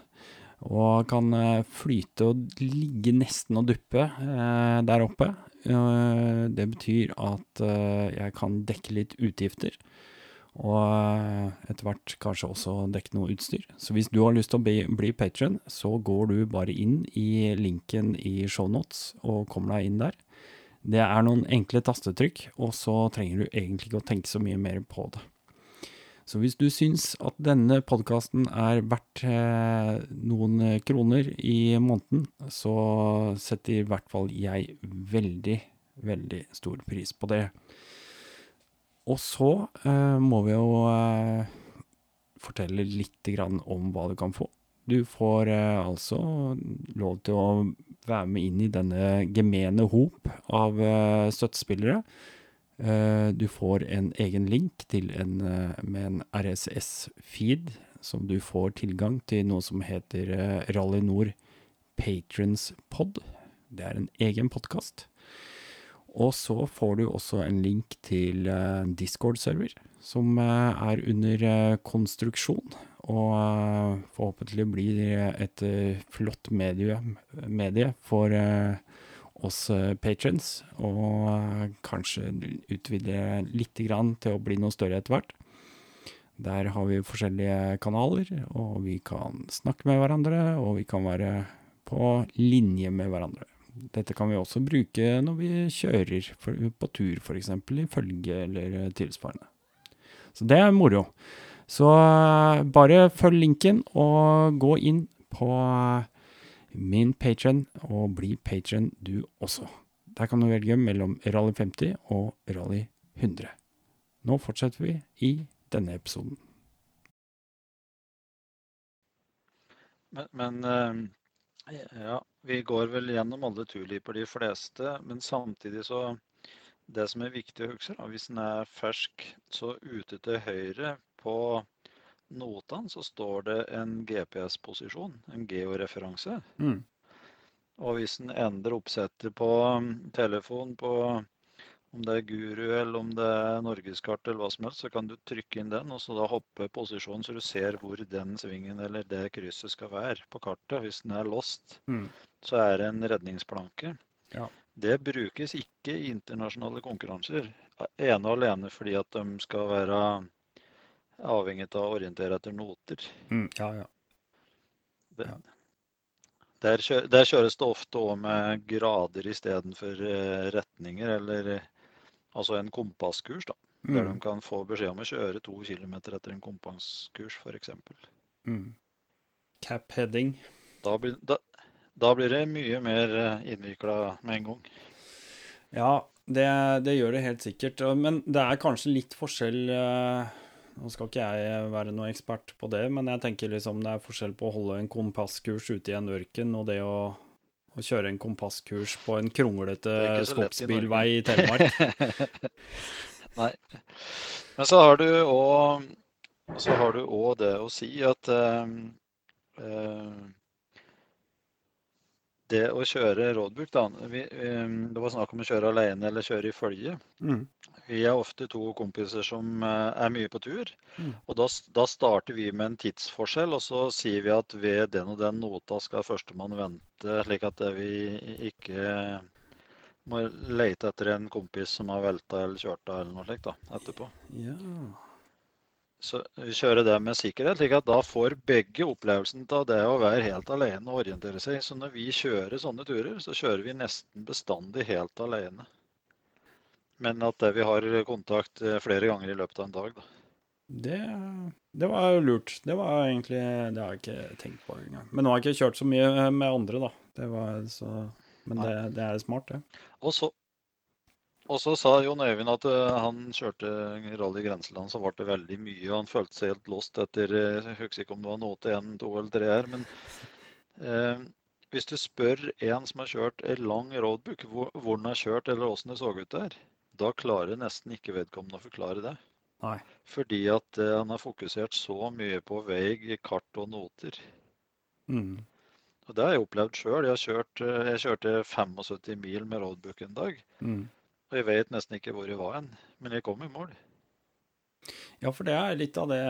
Og kan eh, flyte og ligge nesten og duppe eh, der oppe. Eh, det betyr at eh, jeg kan dekke litt utgifter. Og eh, etter hvert kanskje også dekke noe utstyr. Så hvis du har lyst til å bli, bli patron, så går du bare inn i linken i shownotes og kommer deg inn der. Det er noen enkle tastetrykk, og så trenger du egentlig ikke å tenke så mye mer på det. Så hvis du syns at denne podkasten er verdt eh, noen kroner i måneden, så setter i hvert fall jeg veldig, veldig stor pris på det. Og så eh, må vi jo eh, fortelle litt om hva du kan få. Du får altså lov til å være med inn i denne gemene hop av eh, støttespillere. Eh, du får en egen link en, eh, med en RSS-feed, som du får tilgang til noe som heter Rally Nord Patrons Pod. Det er en egen podkast. Og så får du også en link til Discord-server, som er under konstruksjon. Og eh, forhåpentlig blir et eh, flott medie, medie for eh, oss patrons. Og kanskje utvide litt grann til å bli noe større etter hvert. Der har vi forskjellige kanaler, og vi kan snakke med hverandre, og vi kan være på linje med hverandre. Dette kan vi også bruke når vi kjører på tur, f.eks. i følge eller tilsvarende. Så det er moro. Så eh, bare følg linken og gå inn på eh, min patron og bli patron du også. Der kan du velge mellom Rally 50 og Rally 100. Nå fortsetter vi i denne episoden. Men, men eh, ja, vi går vel gjennom alle turliper, de fleste. Men samtidig så Det som er viktig å huske, da, hvis den er fersk, så ute til høyre på notene så står det en GPS-posisjon, en georeferanse. Mm. Og hvis en endrer oppsettet på um, telefon på om det er Guru eller om det er Norgeskart eller hva som helst, så kan du trykke inn den og så da hoppe posisjonen så du ser hvor den svingen eller det krysset skal være på kartet. Hvis den er lost, Mm. så er det en redningsplanke. Ja. Det brukes ikke i internasjonale konkurranser. Ene og alene fordi at de skal være avhengig av å orientere etter noter. Mm. Ja, ja. Det, Ja. der, kjø, der kjøres det ofte òg med grader istedenfor uh, retninger, eller eh, altså en kompasskurs, da. Der de Mm. kan få beskjed om å kjøre to kilometer etter en kompasskurs, f.eks. Mm. Cap heading. Da, blir- da, da blir det mye mer innvikla med en gang. Ja, det, det gjør det helt sikkert. Men det er kanskje litt forskjell eh, Nå skal ikke jeg være noen ekspert på det, men jeg tenker liksom det er forskjell på å holde en kompasskurs ute i en ørken og det å, å kjøre en kompasskurs på en kronglete lett i skogsbilvei i Telemark. Nei. Men så har du òg så har du òg det å si at eh, eh, det å kjøre roadbook, da vi, um, Det var snakk om å kjøre alene eller kjøre i følge. Mm. Vi er ofte to kompiser som eh, er mye på tur. Mm. Og da, da starter vi med en tidsforskjell, og så sier vi at ved den og den nota skal førstemann vente, slik at vi ikke må lete etter en kompis som har velta eller kjørt av eller noe slikt da, etterpå. Ja. Så vi kjører det med sikkerhet, slik at da får begge opplevelsen av det å være helt alene og orientere seg. Så når vi kjører sånne turer, så kjører vi nesten bestandig helt alene. Men at vi har kontakt eh, flere ganger i løpet av en dag, da. Det, det var jo lurt. Det var egentlig Det har jeg ikke tenkt på engang. Men nå har jeg ikke kjørt så mye med andre, da. Det var så Men det, det er smart, det. Og så, og så sa Jon Øyvind at eh, han kjørte Rally Grenseland, så ble det veldig mye. og Han følte seg helt lost etter eh, Jeg husker ikke om det var note én, to eller tre her. Men eh, hvis du spør en som har kjørt en lang roadbook, hvor, hvor den har kjørt eller åssen det så ut der, da klarer nesten ikke vedkommende å forklare det. Nei. Fordi at uh, han har fokusert så mye på vei, kart og noter. Mm. Og det har jeg opplevd sjøl. Jeg, kjørt, eh, jeg kjørte 75 mil med roadbook en dag. Mm. Og jeg vet nesten ikke hvor jeg var hen, men jeg kom i mål. Ja, for det er litt av det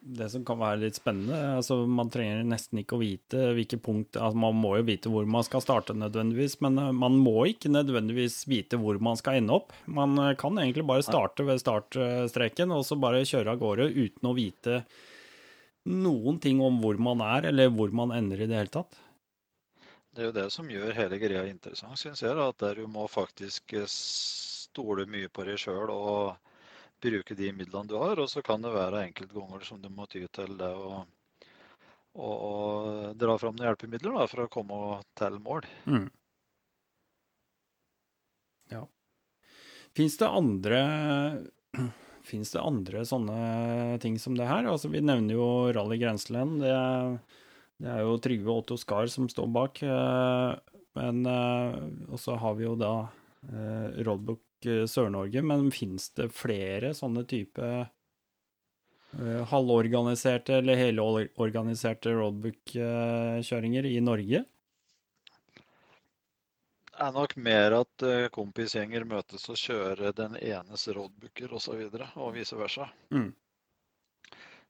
det som kan være litt spennende. Altså, man trenger nesten ikke å vite hvilke punkt altså, Man må jo vite hvor man skal starte nødvendigvis, men eh, man må ikke nødvendigvis vite hvor man skal ende opp. Man eh, kan egentlig bare starte ved startstreken og så bare kjøre av gårde uten å vite noen ting om hvor man er, eller hvor man ender i det hele tatt. Det er jo det som gjør hele greia interessant, syns jeg. At der du må faktisk eh, stole mye på deg sjøl og bruke de midlene du har. Og så kan det være enkeltganger som du må ty til det å, å, å dra fram noen hjelpemidler da, for å komme til mål. Mm. Ja. Fins det andre Fins det andre sånne ting som det her? Altså, vi nevner jo Rally Grenseland. Det, det er jo Trygve Otto Skar som står bak. eh, Men også Og så har vi jo da eh, Roadbook eh, Sør-Norge. Men fins det flere sånne type uh, halvorganiserte eller helorganiserte roadbook-kjøringer i Norge? Det er nok mer at eh, kompisgjenger møtes og kjører den enes roadbooker osv., og, så videre, og vice versa. Mm.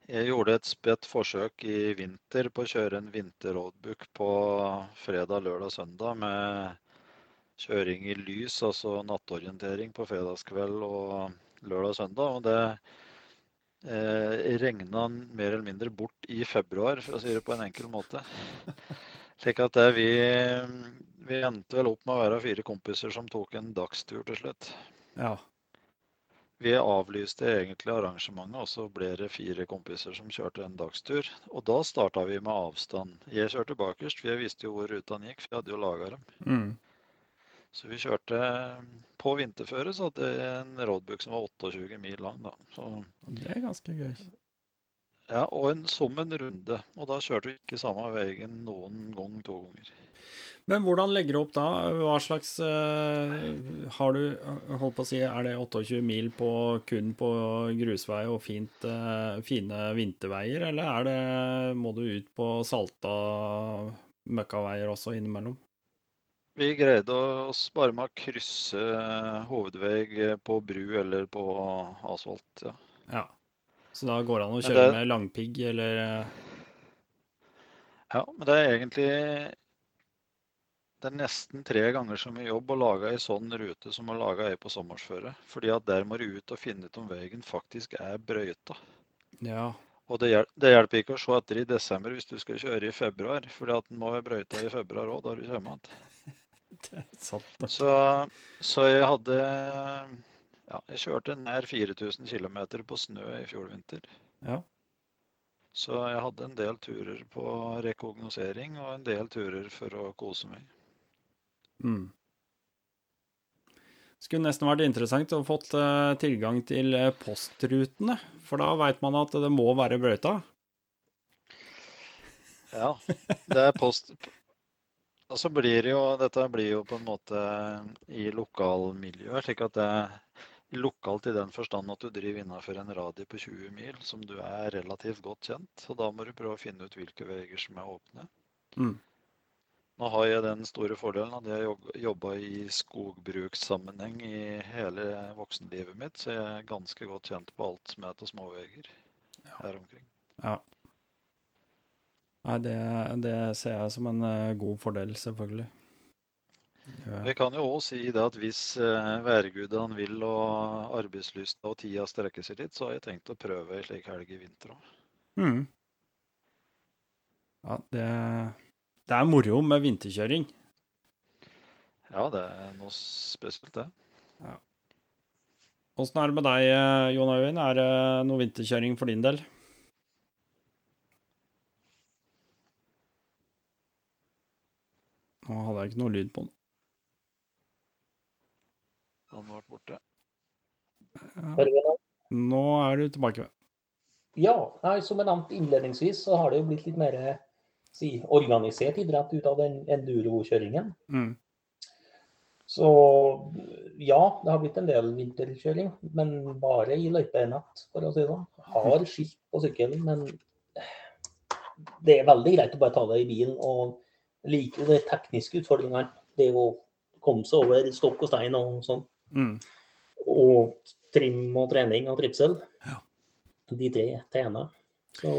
Jeg gjorde et spett forsøk i vinter på å kjøre en vinterroadbook på fredag, lørdag, søndag med kjøring i lys, altså nattorientering på fredagskveld og lørdag, søndag. Og det eh, regna mer eller mindre bort i februar, for å si det på en enkel måte. Slik at det, vi, vi endte vel opp med å være fire kompiser som tok en dagstur til slutt. Ja. Vi avlyste egentlig arrangementet, og så ble det fire kompiser som kjørte en dagstur. Og da starta vi med avstand. Jeg kjørte bakerst, for jeg visste jo hvor rutene gikk, for jeg hadde jo laga dem. Mm. Så vi kjørte på vinterføre, så hadde jeg en roadbook som var 28 mil lang. da. Så, Det er ganske gøy. ja, Og en, som en runde. Og da kjørte vi ikke samme veien noen gang to ganger. Men hvordan legger du opp da? Hva slags uh, Har du holdt på å si, Er det 28 mil på, kun på grusvei og fint, uh, fine vinterveier, eller er det, må du ut på salta møkkaveier også innimellom? Vi greide oss bare med å krysse hovedvei på bru eller på asfalt. ja. Ja. Så da går det an å kjøre det- med langpigg eller eh, Ja, men det er egentlig det er nesten tre ganger så mye jobb å lage ei sånn rute som å lage ei på sommersføre. Fordi at der må du ut og finne ut om veien faktisk er brøyta. Ja. Og det, hjel det hjelper ikke å se etter i desember hvis du skal kjøre i februar. Fordi at den må være brøyta i februar òg, da du kommer igjen. Det er sant. Så, så jeg hadde Ja, jeg kjørte nær 4000 km på snø i fjor vinter. Ja. Så jeg hadde en del turer på rekognosering og en del turer for å kose meg. Mm. Skulle nesten vært interessant å fått eh, tilgang til eh, postrutene, for da veit man at det må være brøyta. Ja, det er post... Og så blir jo Dette blir jo på en måte i lokalmiljøet, slik at det er lokalt i den forstand at du driver innenfor en radie på 20 mil, som du er relativt godt kjent. Så da må du prøve å finne ut hvilke veier som er åpne. Mm. Nå har jeg den store fordelen at jeg jobba i skogbrukssammenheng i hele voksenlivet mitt, så jeg er ganske godt kjent på alt som heter småveier her omkring. Ja. Nei, det, det ser jeg som en uh, god fordel, selvfølgelig. Ja. Vi kan jo òg si det at hvis uh, værgudene vil og arbeidslysta og tida strekker seg litt, så har jeg tenkt å prøve ei slik helg i vinter òg. Mm. Ja, det, det er moro med vinterkjøring. Ja, det er noe spesielt, det. Ja. Åssen er det med deg, eh, Jon Øyvind? Er det noe vinterkjøring for din del? Nå hadde jeg ikke noe lyd på den. Han ble borte. Ja. Nå er du tilbake. Ja, nei, som jeg nevnte innledningsvis, så har det jo blitt litt mer si, organisert idrett ut av den enduro-kjøringen. Mm. Så ja, det har blitt en del vinterkjøring, men bare i løypenett, for å si det sånn. Har skilt på sykkelen, men det er veldig greit å bare ta det i bilen. Og like de tekniske utfordringene. Det å komme seg over stokk og stein og sånn. Mm. Og trim og trening og trivsel. Ja. De tre tjener. Så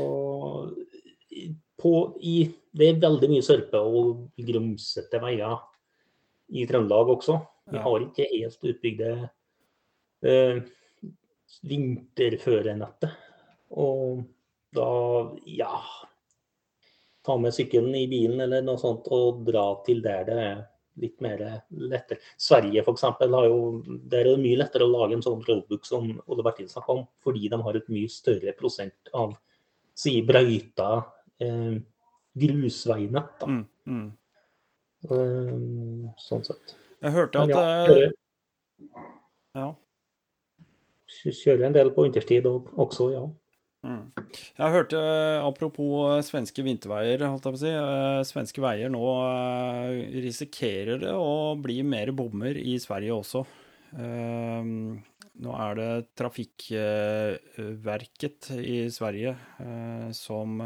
på, i, det er veldig mye sørpe og grumsete veier i Trøndelag også. Vi har ikke helt utbygde uh, vinterførenettet. Og da, ja Ta med sykkelen i bilen eller noe sånt og dra til der det er litt mer lettere. Sverige f.eks. har jo Der er det mye lettere å lage en sånn roadbook som Ole Bertil snakka om, fordi de har et mye større prosent av si brøyta eh, grusveinett. da. Mm, mm. Um, sånn sett. Jeg hørte at ja, kjører, ja. Kjører en del på vinterstid også, ja. Mm. Jeg hørte, apropos svenske vinterveier, holdt jeg på å si. Svenske veier nå risikerer det å bli mer bommer i Sverige også. Nå er det Trafikkverket i Sverige som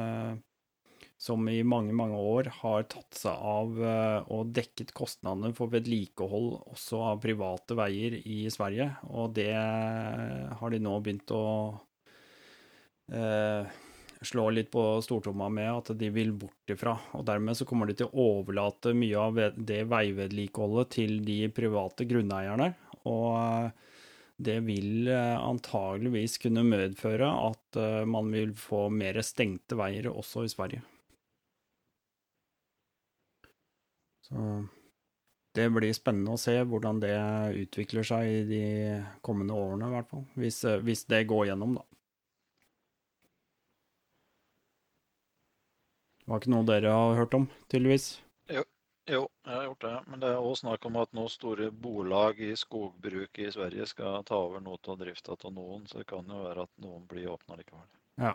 som i mange, mange år har tatt seg av eh, og dekket kostnadene for vedlikehold også av private veier i Sverige. Og det har de nå begynt å eh, slår litt på stortromma med at de vil bort ifra. Og dermed så kommer de til å overlate mye av det veivedlikeholdet til de private grunneierne. Og eh, det vil eh, antageligvis kunne medføre at man vil få mer stengte veier også i Sverige. Så det blir spennende å se hvordan det utvikler seg i de kommende årene, i hvert fall. Hvis, eh, hvis det går gjennom, da. Det var ikke noe dere har hørt om, tydeligvis? Jo, jo jeg har gjort det. Men det er òg snakk om at nå store bolag i skogbruket i Sverige skal ta over noe av drifta av noen, så det kan jo være at noen blir åpna likevel. Ja.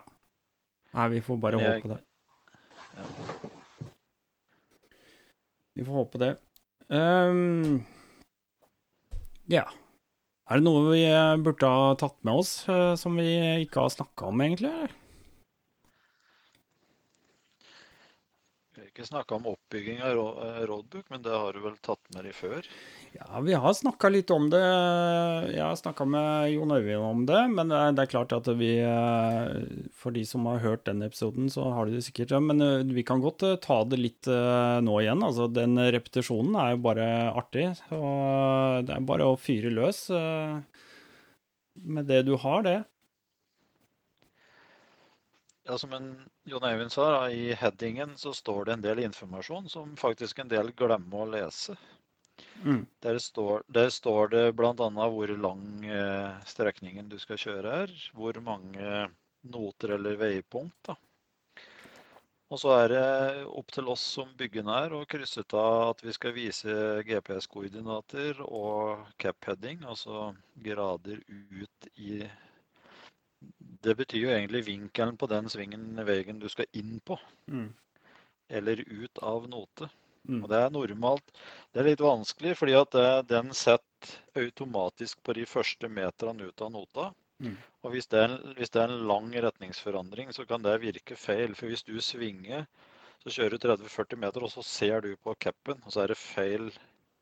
Nei, vi får bare jeg, håpe det. Ja. Vi får håpe det. Um, ja. Er det noe vi burde ha tatt med oss uh, som vi ikke har snakka om, egentlig? Vi har ikke snakka om oppbygging av rådbok, men det har du vel tatt med de før? Ja, vi har snakka litt om det. Jeg har snakka med Jon Øyvind om det. Men det er klart at vi eh, For de som har hørt den episoden, så har de det sikkert. Men eh, vi kan godt eh, ta det litt nå igjen. Altså, den repetisjonen er jo bare artig. Og det er bare å fyre løs med det du har, det. Ja, som en Jon Eivind sa, i headingen så står det en del informasjon som faktisk en del glemmer å lese. Mm. Der, står, der står det bl.a. hvor lang eh, strekningen du skal kjøre er. Hvor mange noter eller veipunkt. Da. Og så er det opp til oss som byggende er å krysse ut av at vi skal vise GPS-koordinater og cap-heading, altså grader ut i Det betyr jo egentlig vinkelen på den svingen veien du skal inn på. Mm. Eller ut av note. Mm. Og det er normalt. Det er litt vanskelig, fordi at den setter automatisk på de første meterne ut av nota. Mm. Og hvis det, en, hvis det, er en, lang retningsforandring, så kan det virke feil. For hvis du svinger, Så kjører du 30-40 meter, og så ser du på capen, og så er det feil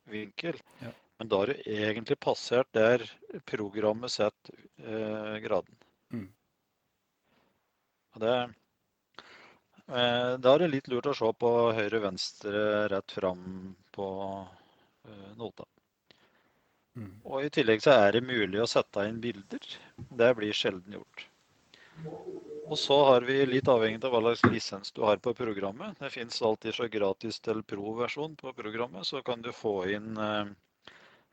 vinkel. Ja. Men da har du egentlig passert der programmet setter eh, graden. Mm. Det, eh, da er det litt lurt å se på høyre-venstre rett fram på eh, nota. Mm. Og i tillegg så er det mulig å sette inn bilder. Det blir sjelden gjort. Og så har vi litt avhengig av hva slags lisens du har på programmet. Det fins alltid så gratis til pro-versjon på programmet. Så kan du få inn eh,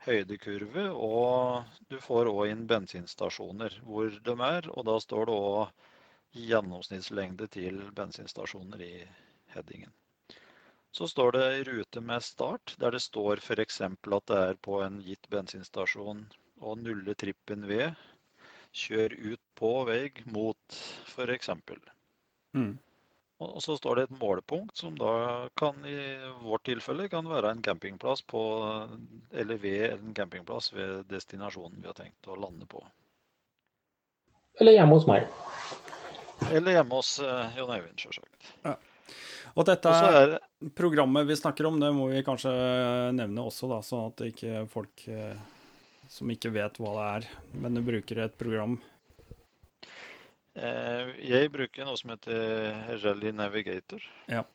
høydekurve, og du får òg inn bensinstasjoner hvor de er. Og da står det òg gjennomsnittslengde til bensinstasjoner i headingen. Så står det rute med start, der det står f.eks. at det er på en gitt bensinstasjon å nulle trippen ved. Kjør ut på vei mot f.eks. Mm. Og så står det et målepunkt, som da kan i vårt tilfelle kan være en campingplass på, eller ved en campingplass ved destinasjonen vi har tenkt å lande på. Eller hjemme hos meg. Eller hjemme hos uh, Jon Eivind, sjølsagt. Og dette er programmet vi snakker om, det må vi kanskje nevne også, da, sånn at ikke folk eh, som ikke vet hva det er, men du bruker et program. Eh, Jeg bruker noe som heter Rally Navigator. Ja.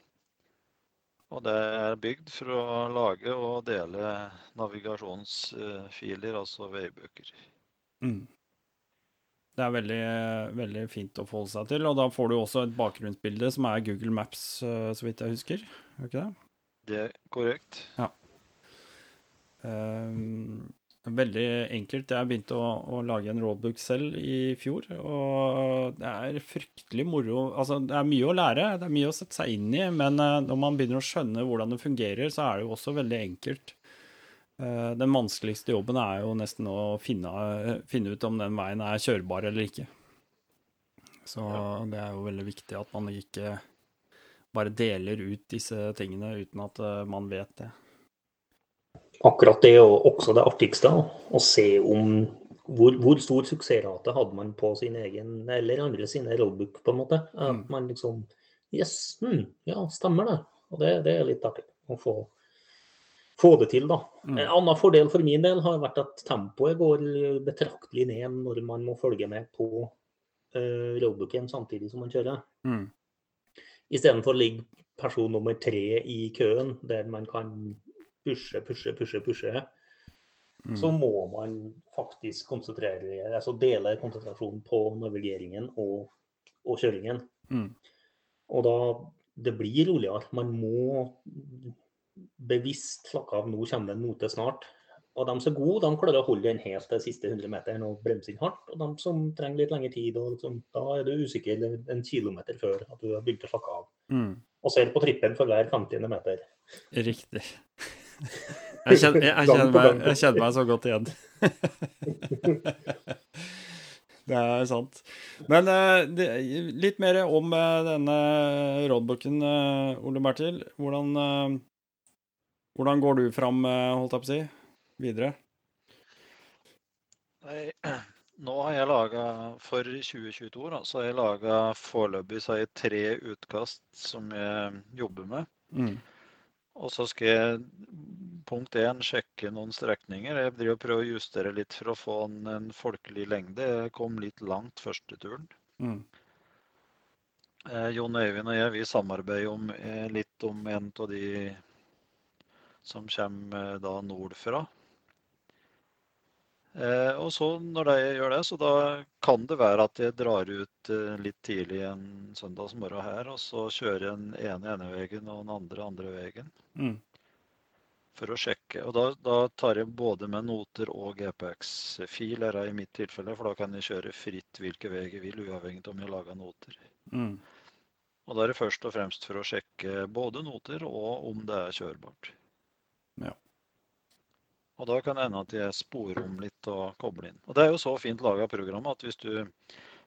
Og det er bygd for å lage og dele navigasjonsfiler, altså veibøker. Mm. Det er veldig, veldig fint å forholde seg til, og da får du også et bakgrunnsbilde som er Google Maps, eh, så vidt jeg husker. Er ikke det? Det er korrekt. Um, veldig enkelt. Jeg begynte å, å lage en roadbook selv i fjor, og det er fryktelig moro. Altså, det er mye å lære, det er mye å sette seg inn i, men eh, når man begynner å skjønne hvordan det fungerer, så er det jo også veldig enkelt. Eh, den vanskeligste jobben er jo nesten å finne, finne ut om den veien er kjørbar eller ikke. Så det er jo veldig viktig at man ikke bare deler ut disse tingene uten at eh, man vet det. Akkurat det er jo også det artigste. Å se om hvor, hvor stor suksessrate hadde man på sin egen eller andre sine rollbook, på en måte. At Mm. man liksom Yes, hm, ja, stemmer det. Og det, det er litt artig å få, få det til, da. Mm. En annen fordel for min del har vært at tempoet går betraktelig ned når man må følge med på uh, roadbooken samtidig som man kjører. Mm. Istedenfor ligge person nummer tre i køen, der man kan pushe, pushe, pushe, pushe, Mm. så må man faktisk konsentrere, altså dele konsentrasjonen på navigeringen og, og kjøringen. Mm. Og da det blir roligere. Man må bevisst slakka av. Nå kommer det en note snart. Og de som er gode, de klarer å holde den helt til siste 100 meteren og bremse inn hardt. Og de som trenger litt lengre tid, liksom, da er du usikker en kilometer før at du har begynt å slakke av. Mm. Og ser på trippen for hver 50. meter. Riktig. Jeg kjenner, jeg, kjenner meg, jeg kjenner meg så godt igjen. Det er sant. Men eh, det, litt mer om eh, denne roadbooken, eh, Ole Bertil. Hvordan, hvordan går du fram, eh, holdt jeg på å si, videre? Nei, nå har jeg laga for 2022, da, så har jeg laga foreløpig så har jeg tre utkast som jeg jobber med. Mm. Og så skal jeg punkt én sjekke noen strekninger. Jeg driver og prøver å justere litt for å få en, en folkelig lengde. Jeg kom litt langt første turen. Mm. Eh, Jon Øyvind og jeg vi samarbeider om, eh, litt om en av de som kommer eh, da nordfra. Eh, og så når de gjør det, så da kan det være at jeg drar ut eh, litt tidlig en søndagsmorgen her, og så kjører jeg den ene ene veien og den andre andre veien Mm. for å sjekke. Og da, da tar jeg både med noter og GPX-filer i mitt tilfelle, for da kan jeg kjøre fritt hvilke vei jeg vil, uavhengig av om jeg lager noter. Mm. Og da er det først og fremst for å sjekke både noter og om det er kjørbart. Og da kan det hende at jeg sporer om litt og kobler inn. Og det er jo så fint laga program at hvis du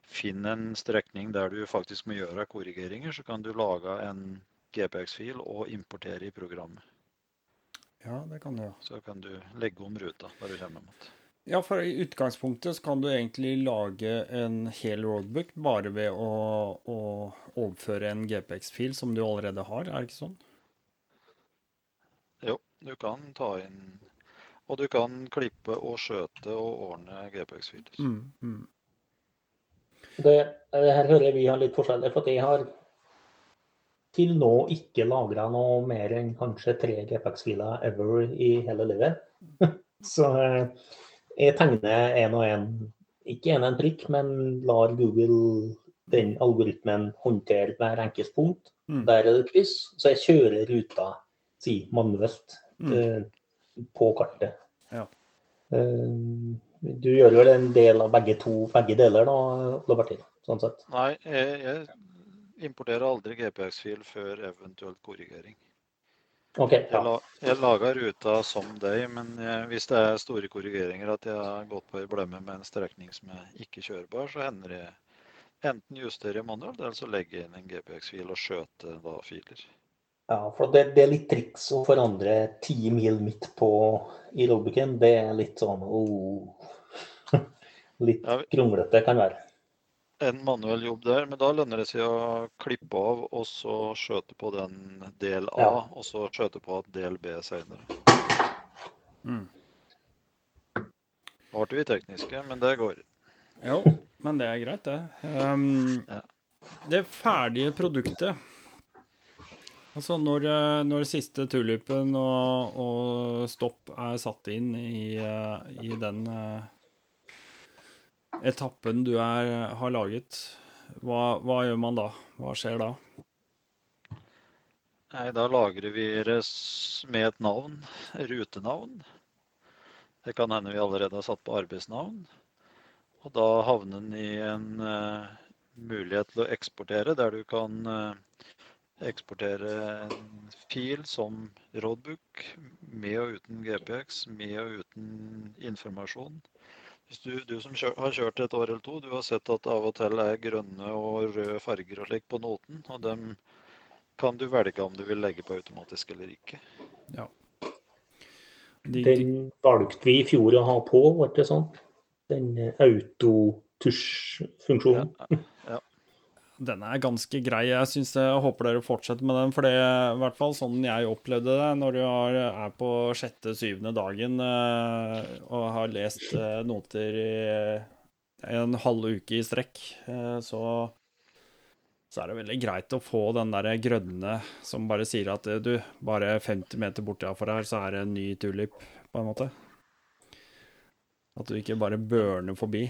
finner en strekning der du faktisk må gjøre korrigeringer, så kan du lage en GPX-fil og importere i programmet. Ja, det kan du. Så kan du legge om ruta når du kommer mot. Ja, for i utgangspunktet så kan du egentlig lage en hel roadbook bare ved å, å overføre en GPX-fil som du allerede har, er det ikke sånn? Jo, du kan ta inn Og du kan klippe og skjøte og ordne GPX-filer. Mm, mm. Det, det her hører vi har litt forskjellig, for jeg har til nå ikke lagra noe mer enn kanskje tre GPX-filer ever i hele livet. Så eh, jeg tegner en og en, ikke en og en prikk, men lar Google den algoritmen håndtere hver enkelt punkt. Mm. Der er det kryss, så jeg kjører ruta si manuelt Mm. På kartet. Ja. Eh, du gjør vel en del av begge to, begge deler da, Ole Bertil? Sånn sett. Nei, jeg, jeg importerer aldri GPX-fil før eventuelt korrigering. OK. Jeg, Ja. la, jeg lager ruta som deg, men jeg, hvis det er store korrigeringer, at jeg har gått på ei blemme med en strekning som er ikke kjørbar, så hender jeg enten justerer jeg manuelt, eller så legger jeg inn en GPX-fil og skjøter da filer. Ja for det, det er litt triks å forandre ti mil midt på i roadbooken. Det er litt sånn oh. Litt Ja, kronglete kan være. En manuell jobb der, men da lønner det seg å klippe av og så skjøte på den del A, Ja. og så skjøte på del B senere. Mm. Nå ble vi tekniske, men det går. Jo, men det er greit, det. Um, Ja. Det ferdige produktet Altså når, eh, når siste tulipen og, og stopp er satt inn i, eh, i den eh, etappen du er, har laget, hva, hva gjør man da? Hva skjer da? Nei, da lagrer vi med et navn, rutenavn. Det kan hende vi allerede har satt på arbeidsnavn. Og da havner den i en uh, mulighet til å eksportere, der du kan eh, eksportere en fil som roadbook, med og uten GPX, med og uten informasjon. Hvis du, du som kjør, har kjørt et år eller to, du har sett at det av og til er grønne og røde farger og slik på noten. og dem kan du velge om du vil legge på automatisk eller ikke. De, de, Den valgte vi i fjor å ha på, ble det sånn? Den eh, autotusj-funksjonen. Ja, Den er ganske grei. Jeg synes jeg håper dere fortsetter med den. For det er i hvert fall sånn jeg opplevde det når du har, er på sjette-syvende dagen eh, og har lest eh, noter i en halv uke i strekk, eh, så, så er det veldig greit å få den der grønne som bare sier at du, bare 50 meter borti herfor her, så er det en ny tulip, på en måte. At du ikke bare børner forbi.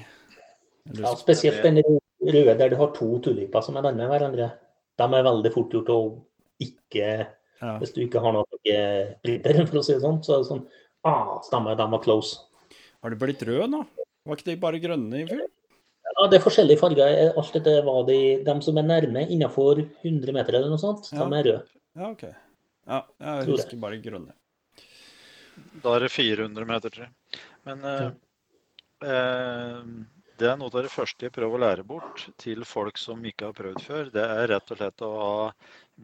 Ja, spesielt den røde der du har to tuliper som er nærme hverandre. De er veldig fort gjort å ikke Ja. Hvis du ikke har noe printer, for å si det sånn, så er det sånn Ah, stemmer, de var close. Har de blitt røde nå? Var ikke de bare grønne i fjor? Ja, Det er forskjellige farger. Alt dette var de, de som er nærme innenfor 100 meter eller noe sånt, Ja. de er røde. Ja, OK. Ja, jeg husker bare grønne. Da er det 400 meter tror jeg. Men ja. eh, det er noe av det første jeg prøver å lære bort til folk som ikke har prøvd før. Det er rett og slett å ha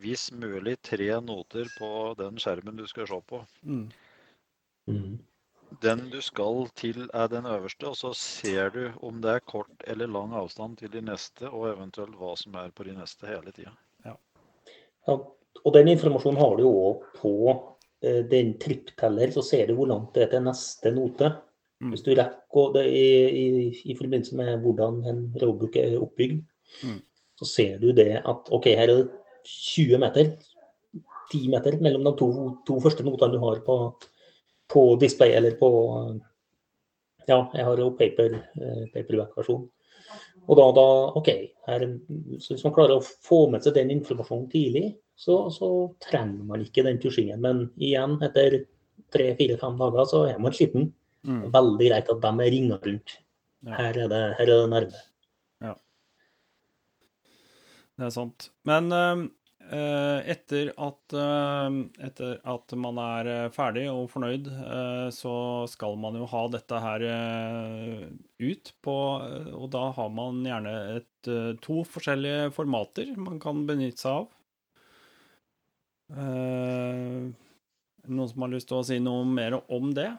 hvis mulig tre noter på den skjermen du skal se på. Mm. Mm. Den du skal til er den øverste, og så ser du om det er kort eller lang avstand til de neste, og eventuelt hva som er på de neste hele tida. Ja, og den informasjonen har du òg på eh, den trippteller, så ser du hvor langt det er til neste note. Mm. Hvis du rekker det i, i, i forbindelse med hvordan en rådbruk er oppbygd, Mm. så ser du det at OK, her er det 20 meter, 10 meter mellom de to, to første notene du har på, på display eller på Ja, jeg har jo paper, eh, paperback-versjon. Og da, da OK. Her, så hvis man klarer å få med seg den informasjonen tidlig, så, så trenger man ikke den tusjingen. Men igjen, etter tre-fire-fem dager, så er man skitten. Mm. Veldig greit at de er ringa rundt. Ja. Her er det, her er det nærme. Det er sant. Men eh, etter, at, eh, etter at man er ferdig og fornøyd, eh, så skal man jo ha dette her ut på Og da har man gjerne et, to forskjellige formater man kan benytte seg av. Uh, noen som har lyst til å si noe mer om det?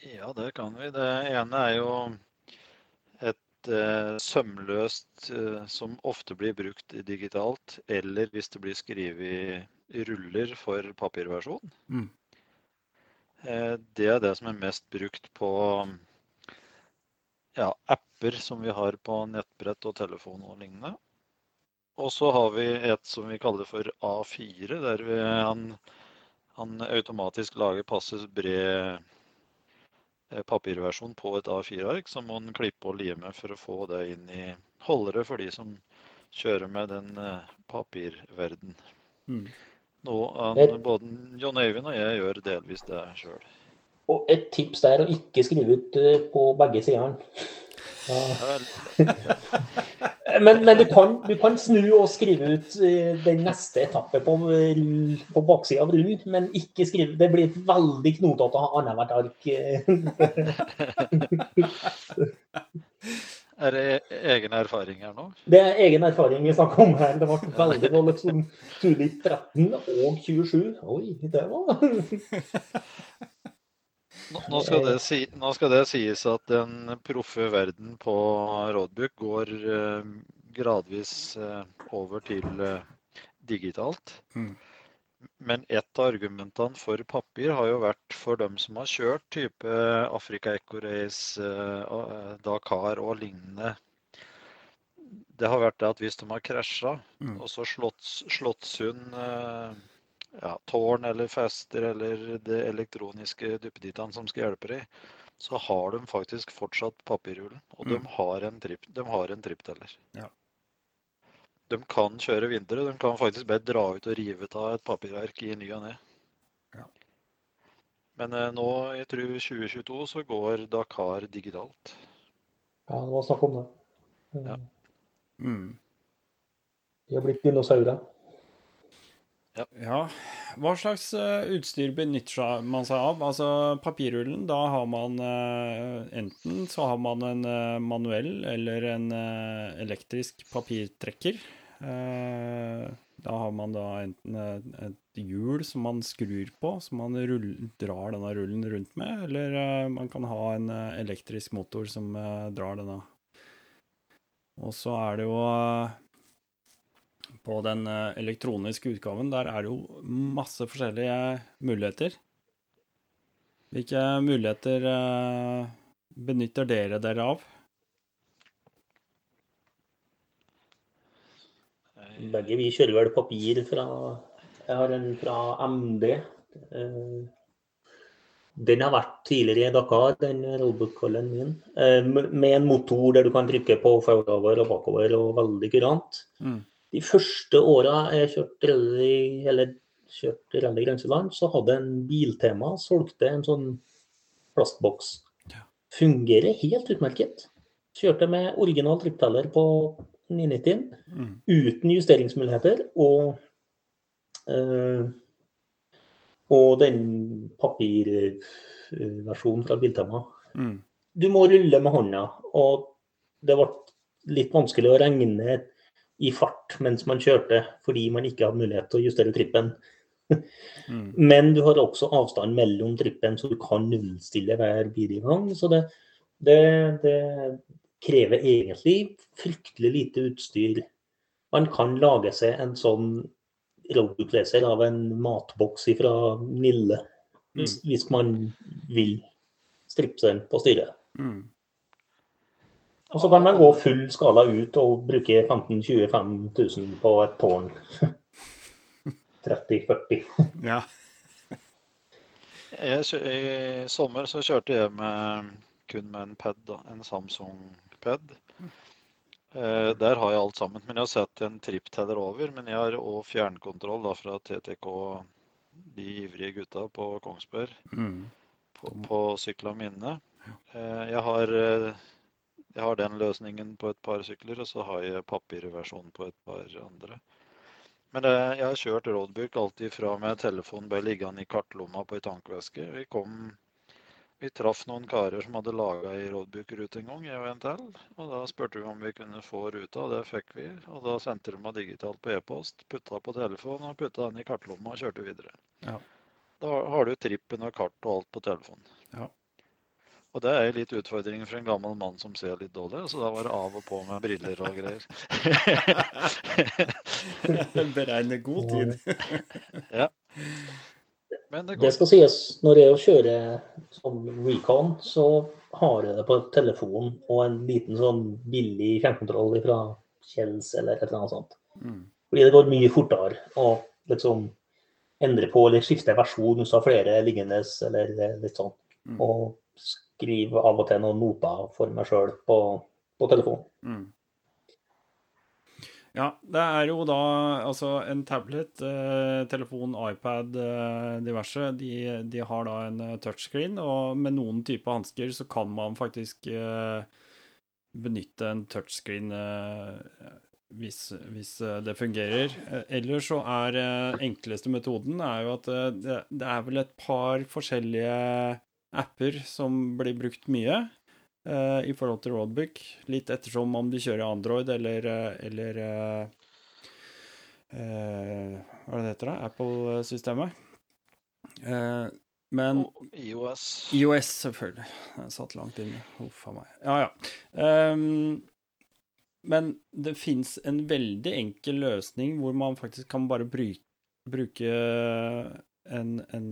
Ja, det kan vi. Det ene er jo et eh, sømløst eh, som ofte blir brukt digitalt, eller hvis det blir skrevet i ruller for papirversjon. Mm. Eh, det er det som er mest brukt på ja, apper som vi har på nettbrett og telefon og lignende. Og så har vi et som vi kaller for A4, der vi, han, han automatisk lager passe bred papirversjon på et A4-ark. Så må han klippe og lime for å få det inn i holdere for de som kjører med den eh, papirverden. Mm. Nå, han, både John Øyvind og jeg gjør delvis det sjøl. Og et tips der å ikke skrive ut eh, på begge sidene. Men, men du, kan, du, kan, snu og skrive ut eh, den neste etappe på, på baksida av rullen, men ikke skrive Det blir veldig knotete annethvert ark. Er det egen erfaring her nå? Det er egen erfaring vi snakker om her. Det ble veldig det liksom Tulit 13 og 27. Oi, det var nå skal, si, nå skal, det sies at den proffe verden på Rådbuk går eh, gradvis eh, over til eh, digitalt. Mm. Men et av argumentene for papir har jo vært for dem som har kjørt type Afrika Eco Race, Dakar og lignende. Det har vært det at hvis de har krasja, mm. og så Slottsund ja, tårn eller fester eller det elektroniske duppedittaen som skal hjelpe deg, så har de faktisk fortsatt papirhjulen. Og mm. de har en, trip, de har en trippteller. Ja. De kan kjøre vintre. De kan faktisk bare dra ut og rive av et papirverk i ny og ne. Ja. Men eh, nå, jeg tror 2022, så går Dakar digitalt. Ja, det var snakk om det. Ja. Mm. De har blitt dinosaurer. Ja. ja. Hva slags uh, utstyr benytter man seg av? Altså Papirrullen, da har man uh, enten så har man en uh, manuell eller en elektrisk papirtrekker. da har man da enten et hjul som man skrur på, som man rull, drar denne rullen rundt med, eller man kan ha en elektrisk motor som drar denne. Og så er det jo på den eh, elektroniske utgaven, der er det jo masse forskjellige muligheter. Hvilke muligheter eh, benytter dere dere av? Begge vi kjører vel papir fra Jeg har en fra MD. Eh, den har vært tidligere i Dakar, den rollbook-callen min. Med en motor der du kan trykke på forover og bakover og veldig kurant. Mm de første åra jeg kjørte rally, eller kjørte rally grenseland, så hadde en Biltema solgte en sånn plastboks. Fungerer helt utmerket. Kjørte med original trippteller på 990 mm. uten justeringsmuligheter. Og, øh, og den papirversjonen fra Biltema. Mm. Du må rulle med hånda, og det ble litt vanskelig å regne i fart mens man kjørte, fordi man ikke hadde mulighet til å justere trippen. mm. Men du har også avstand mellom trippen, så du kan nullstille hver bilgang. Så det, det, det, krever egentlig fryktelig lite utstyr. Man kan lage seg en sånn roadbook-leser av en matboks fra Nille, mm. hvis, hvis, man vil strippe seg på styret. Mm. Og så kan man gå full skala ut og bruke 15 25 000 på et tårn. 30-40. Ja. Jeg, I sommer så kjørte jeg med, kun med en pad, da, en Samsung-pad. Eh, der har jeg alt sammen. Men jeg har sett en trippteller over. Men jeg har òg fjernkontroll da, fra TTK, de ivrige gutta på Kongsberg, mm. på, på sykla mine. Eh, jeg har eh, jeg har den løsningen på et par sykler, og så har jeg papirversjonen på et par andre. Men det, jeg har kjørt roadbook alltid fra med telefonen ble liggende i kartlomma på ei tankveske. Vi kom vi traff noen karer som hadde laga ei roadbook-rute en gang, jeg og en til. Og da spurte vi om vi kunne få ruta, og det fikk vi. Og da sendte de meg digitalt på e-post, putta på telefonen og putta den i kartlomma og kjørte videre. Ja. Da har du trippen og kart og alt på telefonen. Ja. Og det er litt utfordringen for en gammel mann som ser litt dårlig. Så da var det av og på med briller og greier. Beregne god tid. ja. Men det Det skal sies, når jeg kjører som recon, så har jeg det på telefonen og en liten sånn billig fjernkontroll fra Kjells eller et eller annet sånt. Mm. Fordi det går mye fortere å liksom endre på eller skifte versjon hvis du har flere liggende eller litt sånn. Mm. Og skrive av og til noen noter for meg sjøl på, på telefonen. Mm. Ja, det er jo da altså en tablet, eh, telefon, iPad, eh, diverse. De, de har da en eh, touchscreen, og med noen typer hansker så kan man faktisk eh, benytte en touchscreen eh, hvis, hvis eh, det fungerer. Ellers så er enkleste metoden er jo at det, det er vel et par forskjellige apper som blir brukt mye uh, i forhold til Roadbook. Litt ettersom om du kjører Android eller, eh, eller uh, Hva er det heter, da? Apple-systemet. Uh, men IOS. IOS, selvfølgelig. Jeg satt langt inne. Huff a meg. Ja, ja. Um, men det fins en veldig enkel løsning hvor man faktisk kan bare bruke, bruke en, en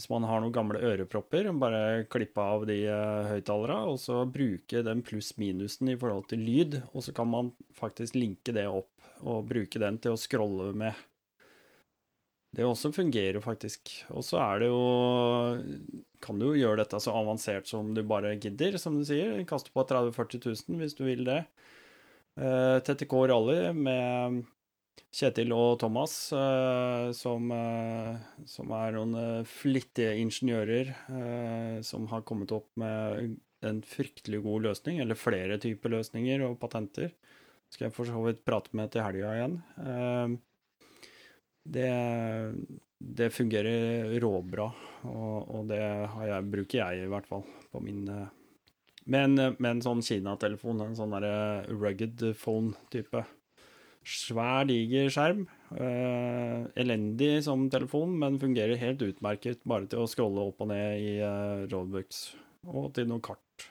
Hvis man har noen gamle ørepropper, bare klippe av de uh, høyttalerne, og så bruke den pluss-minusen i forhold til lyd, og så kan man faktisk linke det opp og bruke den til å scrolle med. Det også fungerer faktisk. Og så er det jo Kan du jo gjøre dette så avansert som du bare gidder, som du sier. Kaste på 30 000-40 000 hvis du vil det. Eh, TTK Rally med Kjetil og Thomas, eh, som, eh, som er noen eh, flittige ingeniører som har kommet opp med en fryktelig god løsning, eller flere typer løsninger og patenter. Skal jeg for så vidt prate med til helga igjen. Det, det fungerer råbra, og, og det jeg, bruker jeg i hvert fall på min med en, med en sånn Kina-telefon, en sånn rugged phone-type. Svær, diger skjerm. Uh, elendig som telefon, men fungerer helt utmerket bare til å scrolle opp og ned i uh, roadbooks og til noen kart.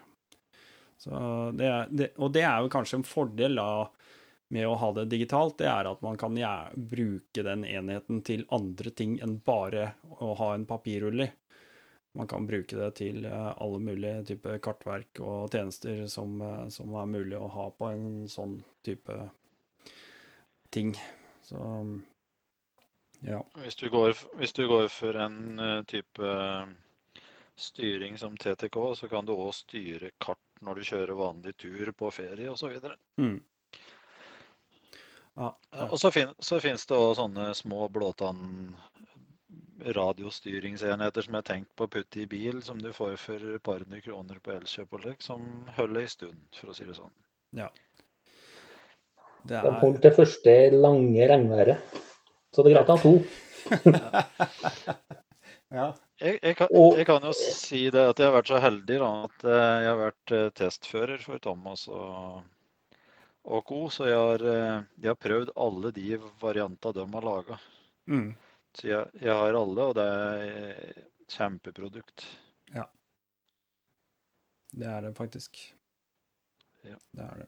Det er, det, og det er jo kanskje en fordel da, med å ha det digitalt, det er at man kan ja, bruke den enheten til andre ting enn bare å ha en papirrulle i. Man kan bruke det til uh, alle mulige typer kartverk og tjenester som, eh, som er mulig å ha på en sånn type ting. Så ja. Hvis du går, hvis du går for en eh, type styring som TTK, så kan du òg styre kart når du kjører vanlig tur på ferie osv. Mm. Ja, ja. Og så, fin, så finnes det òg sånne små blåtann radiostyringsenheter som er tenkt på å putte i bil, som du får for et par hundre kroner på Elkjøp og lek, som holder ei stund, for å si det sånn. Det De er holdt det første lange regnværet. Så det er greit å ha to. Ja. Jeg, jeg, kan, jeg kan jo si det at jeg har vært så heldig da, at eh, jeg har vært eh, testfører for Thomas og, og co. Så jeg har, eh, jeg har prøvd alle de variantene de har laga. Mm. Så jeg, jeg har alle, og det er et kjempeprodukt. Det er det faktisk. Ja. Det er det.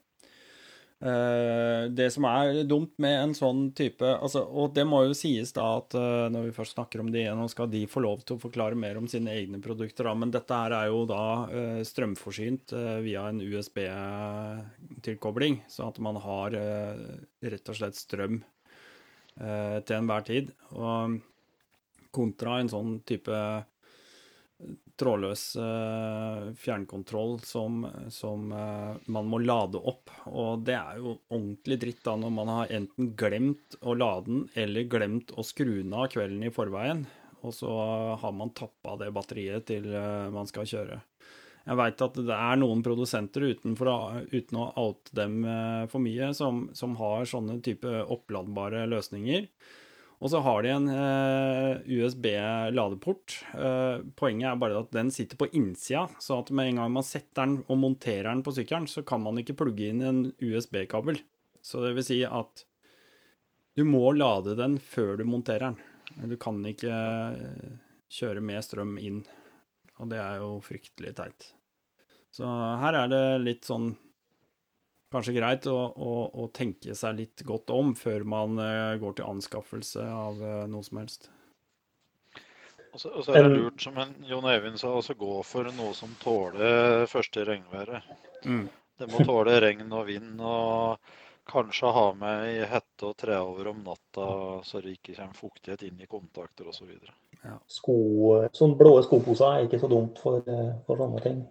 Eh, det som er dumt med en sånn type altså, Og det må jo sies da at eh, når vi først snakker om det igjen, nå skal de få lov til å forklare mer om sine egne produkter, da, men dette her er jo da eh, strømforsynt via en USB-tilkobling, sånn at man har rett og slett strøm til enhver tid. Og kontra en sånn type trådløs eh, fjernkontroll som, som eh, man må lade opp. Og det er jo ordentlig dritt da når man har enten glemt å lade den, eller glemt å skru den av kvelden i forveien. Og så har man tappa det batteriet til eh, man skal kjøre. Jeg veit at det er noen produsenter utenfor, uten å oute dem for mye, som, som har sånne type oppladbare løsninger. Og så har de en eh, USB-ladeport. Eh, poenget er bare at den sitter på innsida, så at med en gang man setter den og monterer den på sykkelen, så kan man ikke plugge inn en USB-kabel. Så det vil si at du må lade den før du monterer den. Du kan ikke eh, kjøre med strøm inn Og det er jo fryktelig teit. Så her er det litt sånn Kanskje greit å, å, å tenke seg litt godt om før man uh, går til anskaffelse av uh, noe som helst. Og så, og så er det lurt, som en, Jon Eivind sa, å gå for noe som tåler første regnværet. Mm. Det må tåle regn og vind, og kanskje ha med i hette og treover om natta, så det ikke kommer fuktighet inn i kontakter osv. Ja. Sko, sånn blå skoposer er ikke så dumt for, eh, for sånne ting.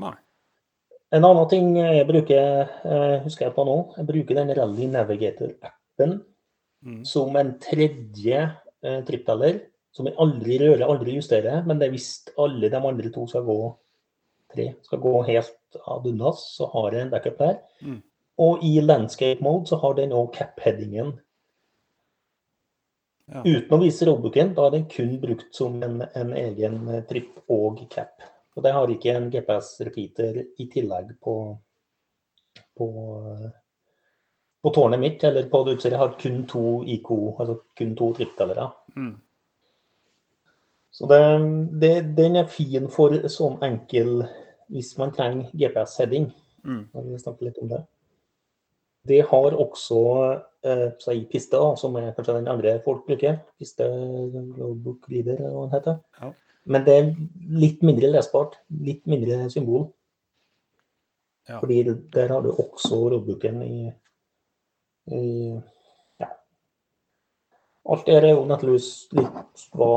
Nei. En annen ting jeg bruker, eh, husker jeg på nå, jeg bruker den Rally Navigator-appen Mm. som en tredje eh, trippteller, som jeg aldri rører, aldri justerer. Men det er hvis alle de andre to skal gå tre, skal gå helt ad undas, så har jeg en backup der. Mm. Og i landscape mode så har den òg cap-headingen. Ja. Uten å vise roadbooken, da er den kun brukt som en, en egen eh, tripp og cap. Og det har ikke en GPS-repeater i tillegg på, på, på tårnet mitt, eller på det utstyret. Jeg har kun to IK, altså kun to tripptellere. Mm. Så det, det, den er fin for sånn enkel hvis man trenger GPS-heading. Mm. Vi snakker litt om det. Det har også eh, si piste, da, som er kanskje den andre folk bruker. Piste Reader, eller hva den heter. Ja. Men det er litt mindre lesbart. Litt mindre symbol. Ja. Fordi der har du også roadbooken i, i Ja. Alt det er jo nettopp litt hva,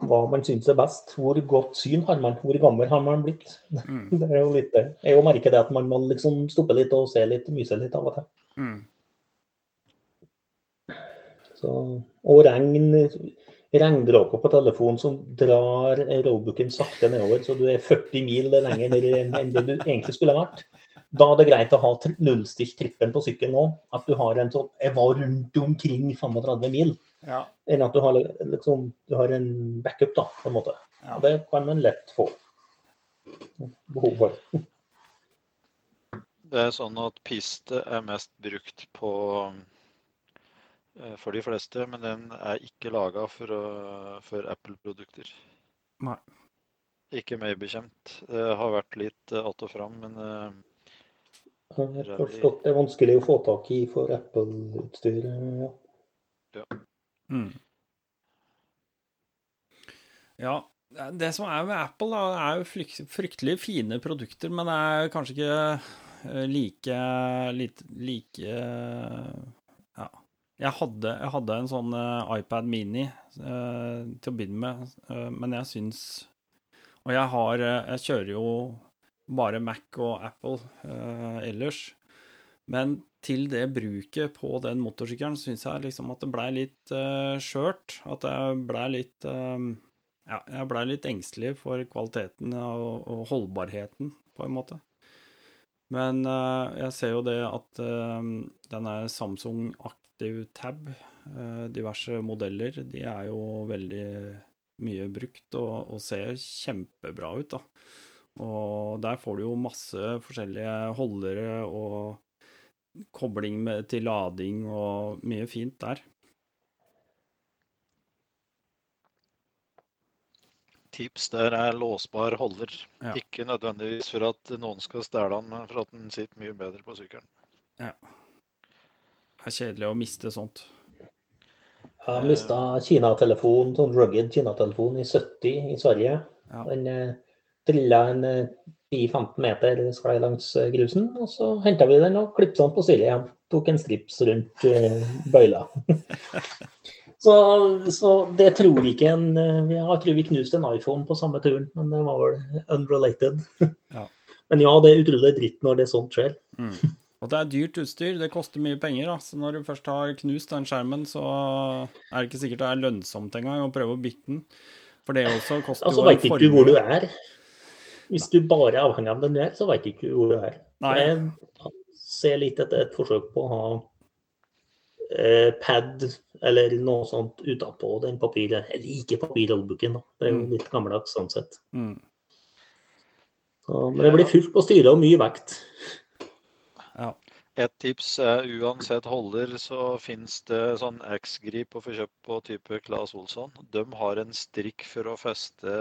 hva man syns er best. Hvor godt syn har man? Hvor gammel har man blitt? Mm. Det er jo litt det. Jeg merker det at man må liksom stoppe litt og se litt, myse litt av og til. Mm. Så, og regn, regndråper på telefonen som drar roadbooken sakte nedover, så du er 40 mil lenger ned enn det du egentlig skulle vært. Da er det greit å ha tri- nullstilt trippen på sykkelen nå. At du har en sånn Jeg var rundt omkring 35 mil. Ja. Enn at du har, liksom, du har en backup, da, på en måte. Ja. Det kan man lett få behov for. Det er sånn at piste er mest brukt på for de fleste, men den er ikke laga for, for Apple-produkter. Nei. Ikke meg bekjent. Det har vært litt eh, att og fram, men eh, Jeg har forstått det er vanskelig å få tak i for Apple-utstyr. Ja. Mm. Ja, det som er med Apple, da, er jo fryktelig fine produkter, men det er kanskje ikke eh, like like, like Ja. Jeg hadde, jeg hadde en sånn eh, iPad Mini eh, til å begynne med, eh, men jeg syns Og jeg har eh, Jeg kjører jo bare Mac og Apple eh, ellers. Men til det bruket på den motorsykkelen syns jeg liksom at det blei litt uh, skjørt. At jeg blei litt eh, Ja, jeg blei litt engstelig for kvaliteten og, og holdbarheten, på en måte. Men eh, jeg ser jo det at denne Samsung Active Tab, eh, diverse modeller, de er jo veldig mye brukt og, og ser kjempebra ut, da. Og der får du jo masse forskjellige holdere og kobling med, til lading og mye fint der. tips der er låsbar holder. Ja. Ikke nødvendigvis for at noen skal stjele den, men for at den sitter mye bedre på sykkelen. Det er kjedelig å miste sånt. Jeg mista Kina-telefon, sånn rugged Kina-telefon i 70 i Sverige. Ja. Den eh, trilla en eh, 10-15 meter sklei langs eh, grusen, og så henta vi den og klipsa den på styret igjen. Tok en strips rundt eh, bøyla. så, så det tror ikke en eh, Jeg tror vi knuste en iPhone på samme turen, men det var vel unrelated. Ja. Men ja, det er utrolig dritt når det er sånt skjer. Mm. Og det er dyrt utstyr, det koster mye penger. Da. Så når du først har knust den skjermen, så er det ikke sikkert det er lønnsomt engang å prøve å bytte den. For det også koster Altså, jo veit ikke du hvor du er. Hvis du bare er avhengig av den du er, så veit ikke du hvor du er. Nei. Jeg ser litt etter et forsøk på å ha eh, pad eller noe sånt utapå den papiret. Jeg liker papirrollbooken, da. Det er jo Mm. litt gammeldags sånn sett. Mm. Så, men det blir fullt på styret og mye vekt. Ja. Et tips er uansett holder, så finnes det sånn X-grip å få kjøpt på type Claes Olsson. De har en strikk for å feste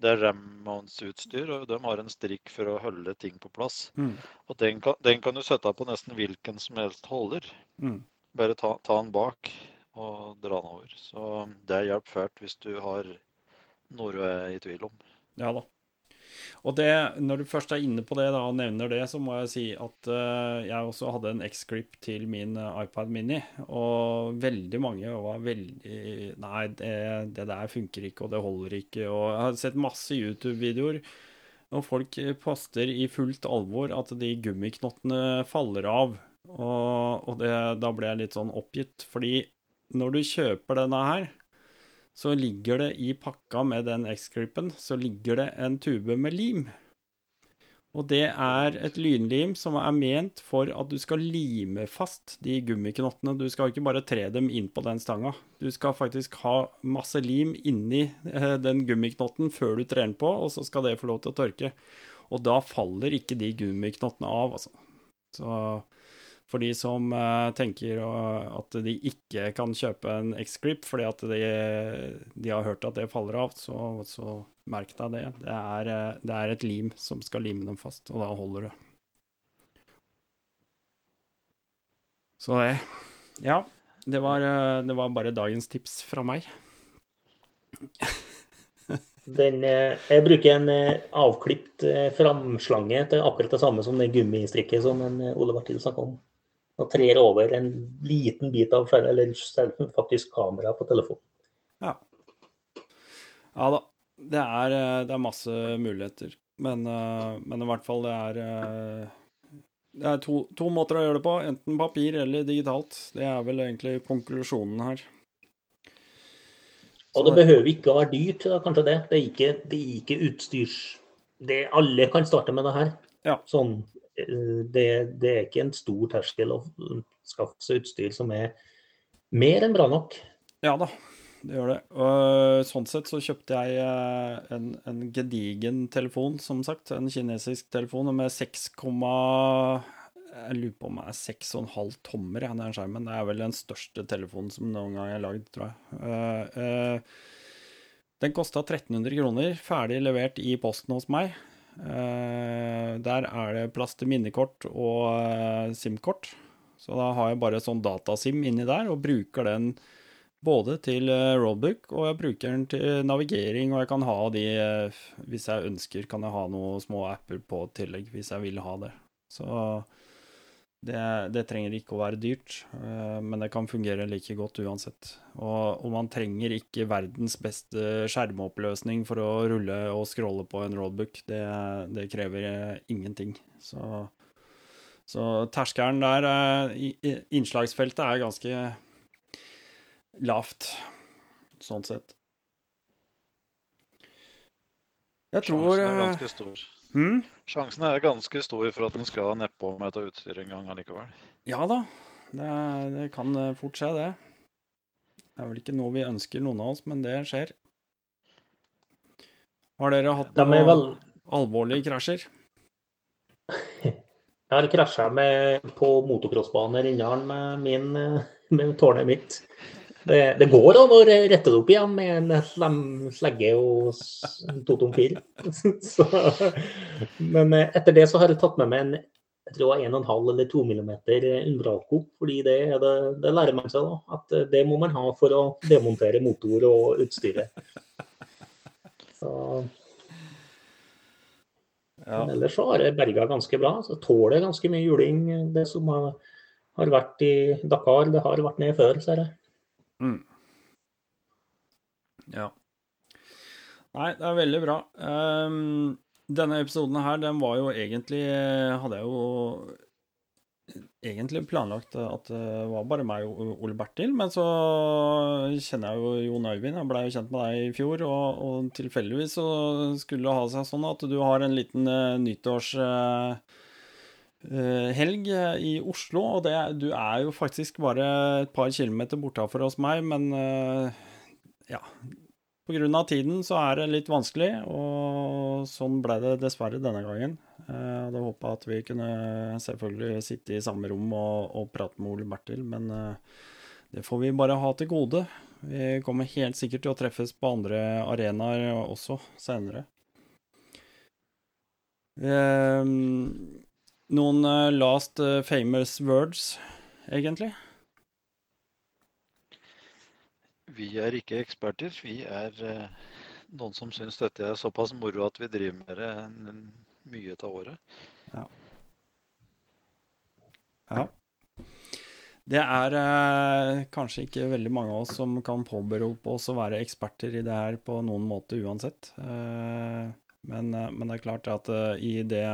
det er Rammounts-utstyr, og de har en strikk for å holde ting på plass. Mm. Og den kan, den kan du sette på nesten hvilken som helst holder. Mm. Bare ta, ta den bak og dra den over. Så det hjelper fælt hvis du har noe du er i tvil om. Ja da. Og det, når du først er inne på det da, og nevner det, så må jeg si at uh, jeg også hadde en X-Grip til min eh, iPad Mini. Og veldig mange var veldig Nei, det, det der funker ikke, og det holder ikke. Og jeg har sett masse YouTube-videoer. Og folk poster i fullt alvor at de gummiknottene faller av. Og, og det, da ble jeg litt sånn oppgitt. Fordi når du kjøper denne her, så ligger det i pakka med den X-gripen, så ligger det en tube med lim. Og det er et lynlim som er ment for at du skal lime fast de gummiknottene. Du skal ikke bare tre dem inn på den stanga. Du skal faktisk ha masse lim inni eh, den gummiknotten før du trer den på, og så skal det få lov til å tørke. Og da faller ikke de gummiknottene av, altså. Så for de som uh, tenker at de ikke kan kjøpe en X-Grip fordi at de, de, har hørt at det faller av, så, så merk deg det. Det er, uh, det er, et lim som skal lime dem fast, og da holder det. Så det Ja. Det var, det var bare dagens tips fra meg. Den, jeg bruker en avklipt framslange til akkurat det samme som det gummistrikket som Ole Martin snakka om og trer over en liten bit av eller faktisk kamera på telefonen. Ja. Ja da. Det er, eh, det er masse muligheter. Men, eh, men, i hvert fall det er eh, Det er to, to, måter å gjøre det på. Enten papir eller digitalt. Det er vel egentlig konklusjonen her. Og det behøver ikke å være dyrt, da, kanskje det. Det er ikke, det er ikke utstyrs... Det, alle kan starte med det her. Ja. Sånn det, det, er ikke en stor terskel å skaffe seg utstyr som er mer enn bra nok. Ja da, det gjør det. Og sånn sett så kjøpte jeg eh, en, en gedigen telefon, som sagt. En kinesisk telefon med 6, jeg lurer på om det er 6,5 tommer, ja, den skjermen. Det er vel den største telefonen som noen gang er lagd, tror jeg. Uh, uh, den kosta 1300 kroner, ferdig levert i posten hos meg. Eh, der er det plass til minnekort og eh, SIM-kort. Så da har jeg bare sånn datasim inni der, og bruker den både til eh, roadbook, og jeg bruker den til navigering, og jeg kan ha de Hvis jeg ønsker, kan jeg ha noen små apper på tillegg, hvis jeg vil ha det. Så det, det, trenger ikke å være dyrt, uh, men det kan fungere like godt uansett. Og, og, man trenger ikke verdens beste skjermoppløsning for å rulle og scrolle på en roadbook. Det, det krever uh, ingenting. Så, så terskelen der, uh, innslagsfeltet, er ganske lavt, sånn sett. Jeg tror Sjansen er ganske stor. Hmm? Sjansen er ganske stor for at den skal nedpå med dette utstyret en gang allikevel. Ja da, det, det, kan eh, fort skje, det. Det er vel ikke noe vi ønsker, noen av oss, men det skjer. Har dere hatt noen vel... alvorlige krasjer? Jeg har krasja på motocrossbaner i Rindalen med, min, eh, med tårnet mitt. Det, det, går an å rette det opp igjen med en slegge og to tom fil. men eh, etter det så har jeg tatt med meg en jeg tror det var 1,5 eller 2 mm Umbraco. fordi det, det, det, lærer man seg da, at eh, det må man ha for å demontere motor og utstyret. Så. Ja. Men ellers så har jeg berga ganske bra. så Tåler ganske mye juling. Det som har, har vært i Dakar, det har vært ned før, ser jeg. Mm. Ja. Nei, det er veldig bra. Um, denne episoden her, den var jo egentlig Hadde jeg jo egentlig planlagt at det var bare meg og Ole Bertil, men så kjenner jeg jo Jon Øyvind. Jeg blei jo kjent med deg i fjor, og, og tilfeldigvis så skulle det ha seg sånn at du har en liten uh, nyttårs... Uh, helg eh, i Oslo, og det, du er jo faktisk bare et par kilometer bortafor hos meg, men eh, ja På grunn av tiden så er det litt vanskelig, og sånn ble det dessverre denne gangen. Jeg hadde håpa at vi kunne selvfølgelig sitte i samme rom og, og prate med Ole Bertil, men det får vi bare ha til gode. Vi kommer helt sikkert til å treffes på andre arenaer også senere. Um, noen uh, last uh, famous words, egentlig? Vi er ikke eksperter. Vi er uh, noen som syns dette er såpass moro at vi driver med det mye av året. Ja. ja. Det er eh, kanskje ikke veldig mange av oss som kan påberope oss å være eksperter i det her på noen måte uansett. Eh, men, eh, men, det er klart at uh, i, det,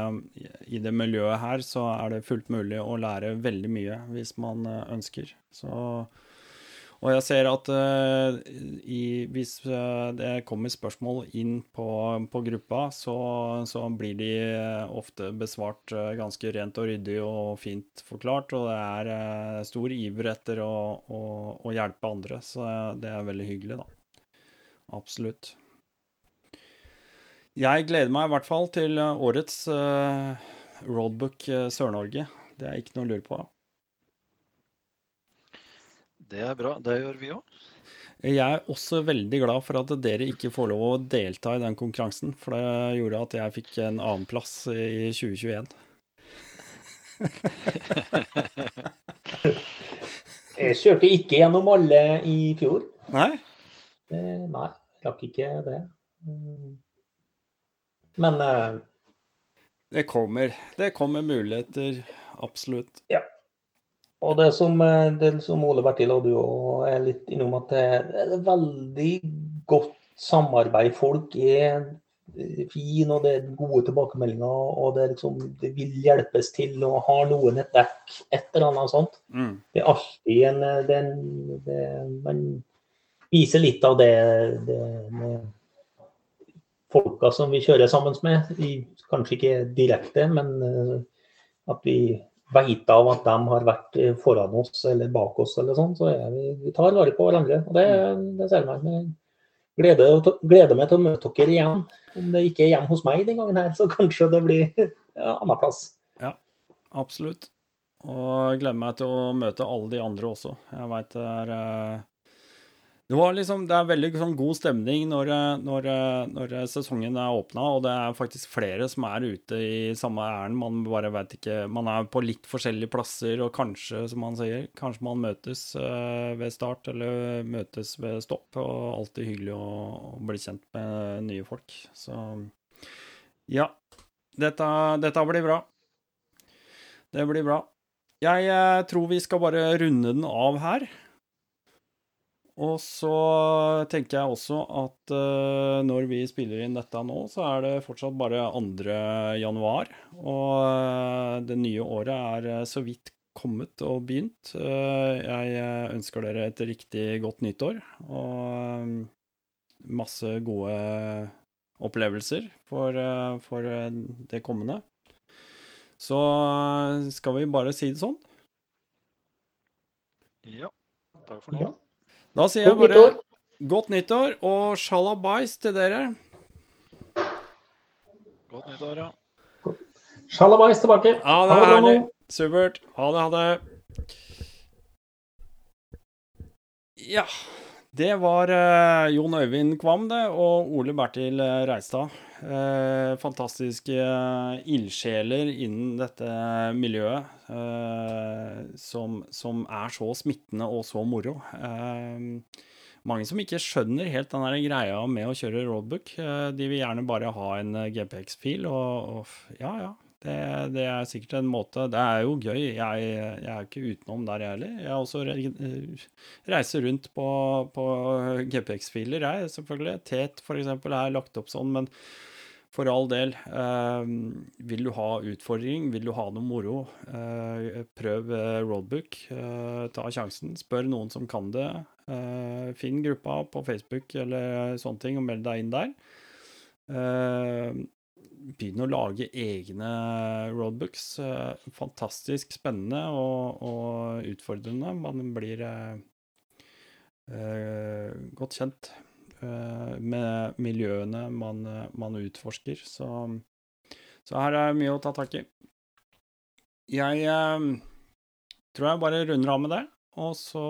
i, det, miljøet her så er det fullt mulig å lære veldig mye hvis man uh, ønsker. Så, og jeg ser at i, hvis det kommer spørsmål inn på, på gruppa, så, så, blir de ofte besvart ganske rent og ryddig og fint forklart. Og det er stor iver etter å, å, å hjelpe andre, så det er veldig hyggelig, da. Absolutt. Jeg gleder meg i hvert fall til eh, årets uh, Roadbook uh, Sør-Norge. Det er ikke noe å lure på. Det er bra. Det gjør vi òg. Jeg er også veldig glad for at dere ikke får lov å delta i den konkurransen. For det gjorde at jeg fikk en annenplass i 2021. jeg kjørte ikke gjennom alle i fjor. Nei? Eh, nei, rakk ikke det. Men uh, Det kommer. Det kommer muligheter. Absolutt. Ja. Og det som, eh, det som Ole Bertil og du òg er litt innom, at det er veldig godt samarbeid. Folk er fine, og det er gode tilbakemeldinger. Og det, liksom, det vil hjelpes til, og har noen et dekk, et eller annet sånt. Mm. Det er alltid en, det, det, Man viser litt av det, det med folka som vi kjører sammen med. Kanskje ikke direkte, men eh, at vi veit av at de har vært eh, foran oss eller bak oss, eller sånn, så vi, vi, tar vare på hverandre. og Det, det ser man. Jeg gleder, gleder, meg til å møte dere igjen. Om det ikke er hjemme hos meg den gangen her, så kanskje det blir ja, annen plass. Ja, absolutt. Og jeg gleder meg til å møte alle de andre også. Jeg veit det er eh, det, liksom, det er veldig sånn, god stemning når, når, når, sesongen er åpna, og det er faktisk flere som er ute i samme ærend. Man bare vet ikke Man er på litt forskjellige plasser, og kanskje, som man sier, kanskje man møtes ved start eller møtes ved stopp. Og alltid hyggelig å, å bli kjent med nye folk. Så ja. Dette, dette blir bra. Det blir bra. Jeg tror vi skal bare runde den av her. Og så tenker jeg også at uh, når vi spiller inn dette nå, så er det fortsatt bare 2. januar. Og uh, det nye året er uh, så vidt kommet og begynt. jeg ønsker dere et riktig godt nyttår og masse gode opplevelser for, for det kommende. Så skal vi bare si det sånn. Ja. Takk for nå. Ja. Da sier jeg bare godt nyttår og sjalabais til dere. Godt nyttår, ja. Sjalabais tilbake. Ja, det er herlig. Supert. Ha det, ha det. Ja. Det var uh, Jon Øyvind Kvam det, og Ole Bertil eh, Reistad. Uh, fantastiske uh, ildsjeler innen dette miljøet. Som, som, er så smittende og så moro. mange som ikke skjønner helt den greia med å kjøre roadbook. de vil gjerne bare ha en GPX-fil, og, og ja, ja. Det, det, er sikkert en måte Det er jo gøy. Jeg, jeg er ikke utenom der, jeg heller. Jeg også reiser rundt på, på GPX-filer, jeg, selvfølgelig. Tet for eksempel, er lagt opp sånn, men for all del. Eh, vil du ha utfordring, vil du ha noe moro, eh, prøv eh, roadbook. Eh, ta sjansen. Spør noen som kan det. Eh, finn gruppa på Facebook eller sånne ting, og meld deg inn der. Eh, begynne å lage egne roadbooks. Eh, fantastisk spennende og, og utfordrende. Man blir eh, eh, godt kjent eh, med miljøene man, man utforsker. Så, så, her er mye å ta tak i. Jeg eh, tror jeg bare runder av med det, og så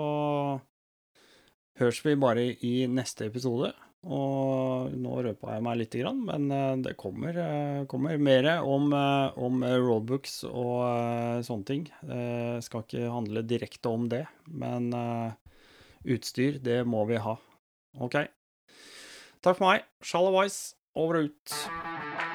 høres vi bare i neste episode. Og nå røpa jeg meg lite grann, men eh, det kommer, eh, kommer mer om, eh, om roadbooks og sånne ting. Det skal ikke handle direkte om det, men utstyr, det må vi ha. OK. Takk for meg. Shalawais, over og ut.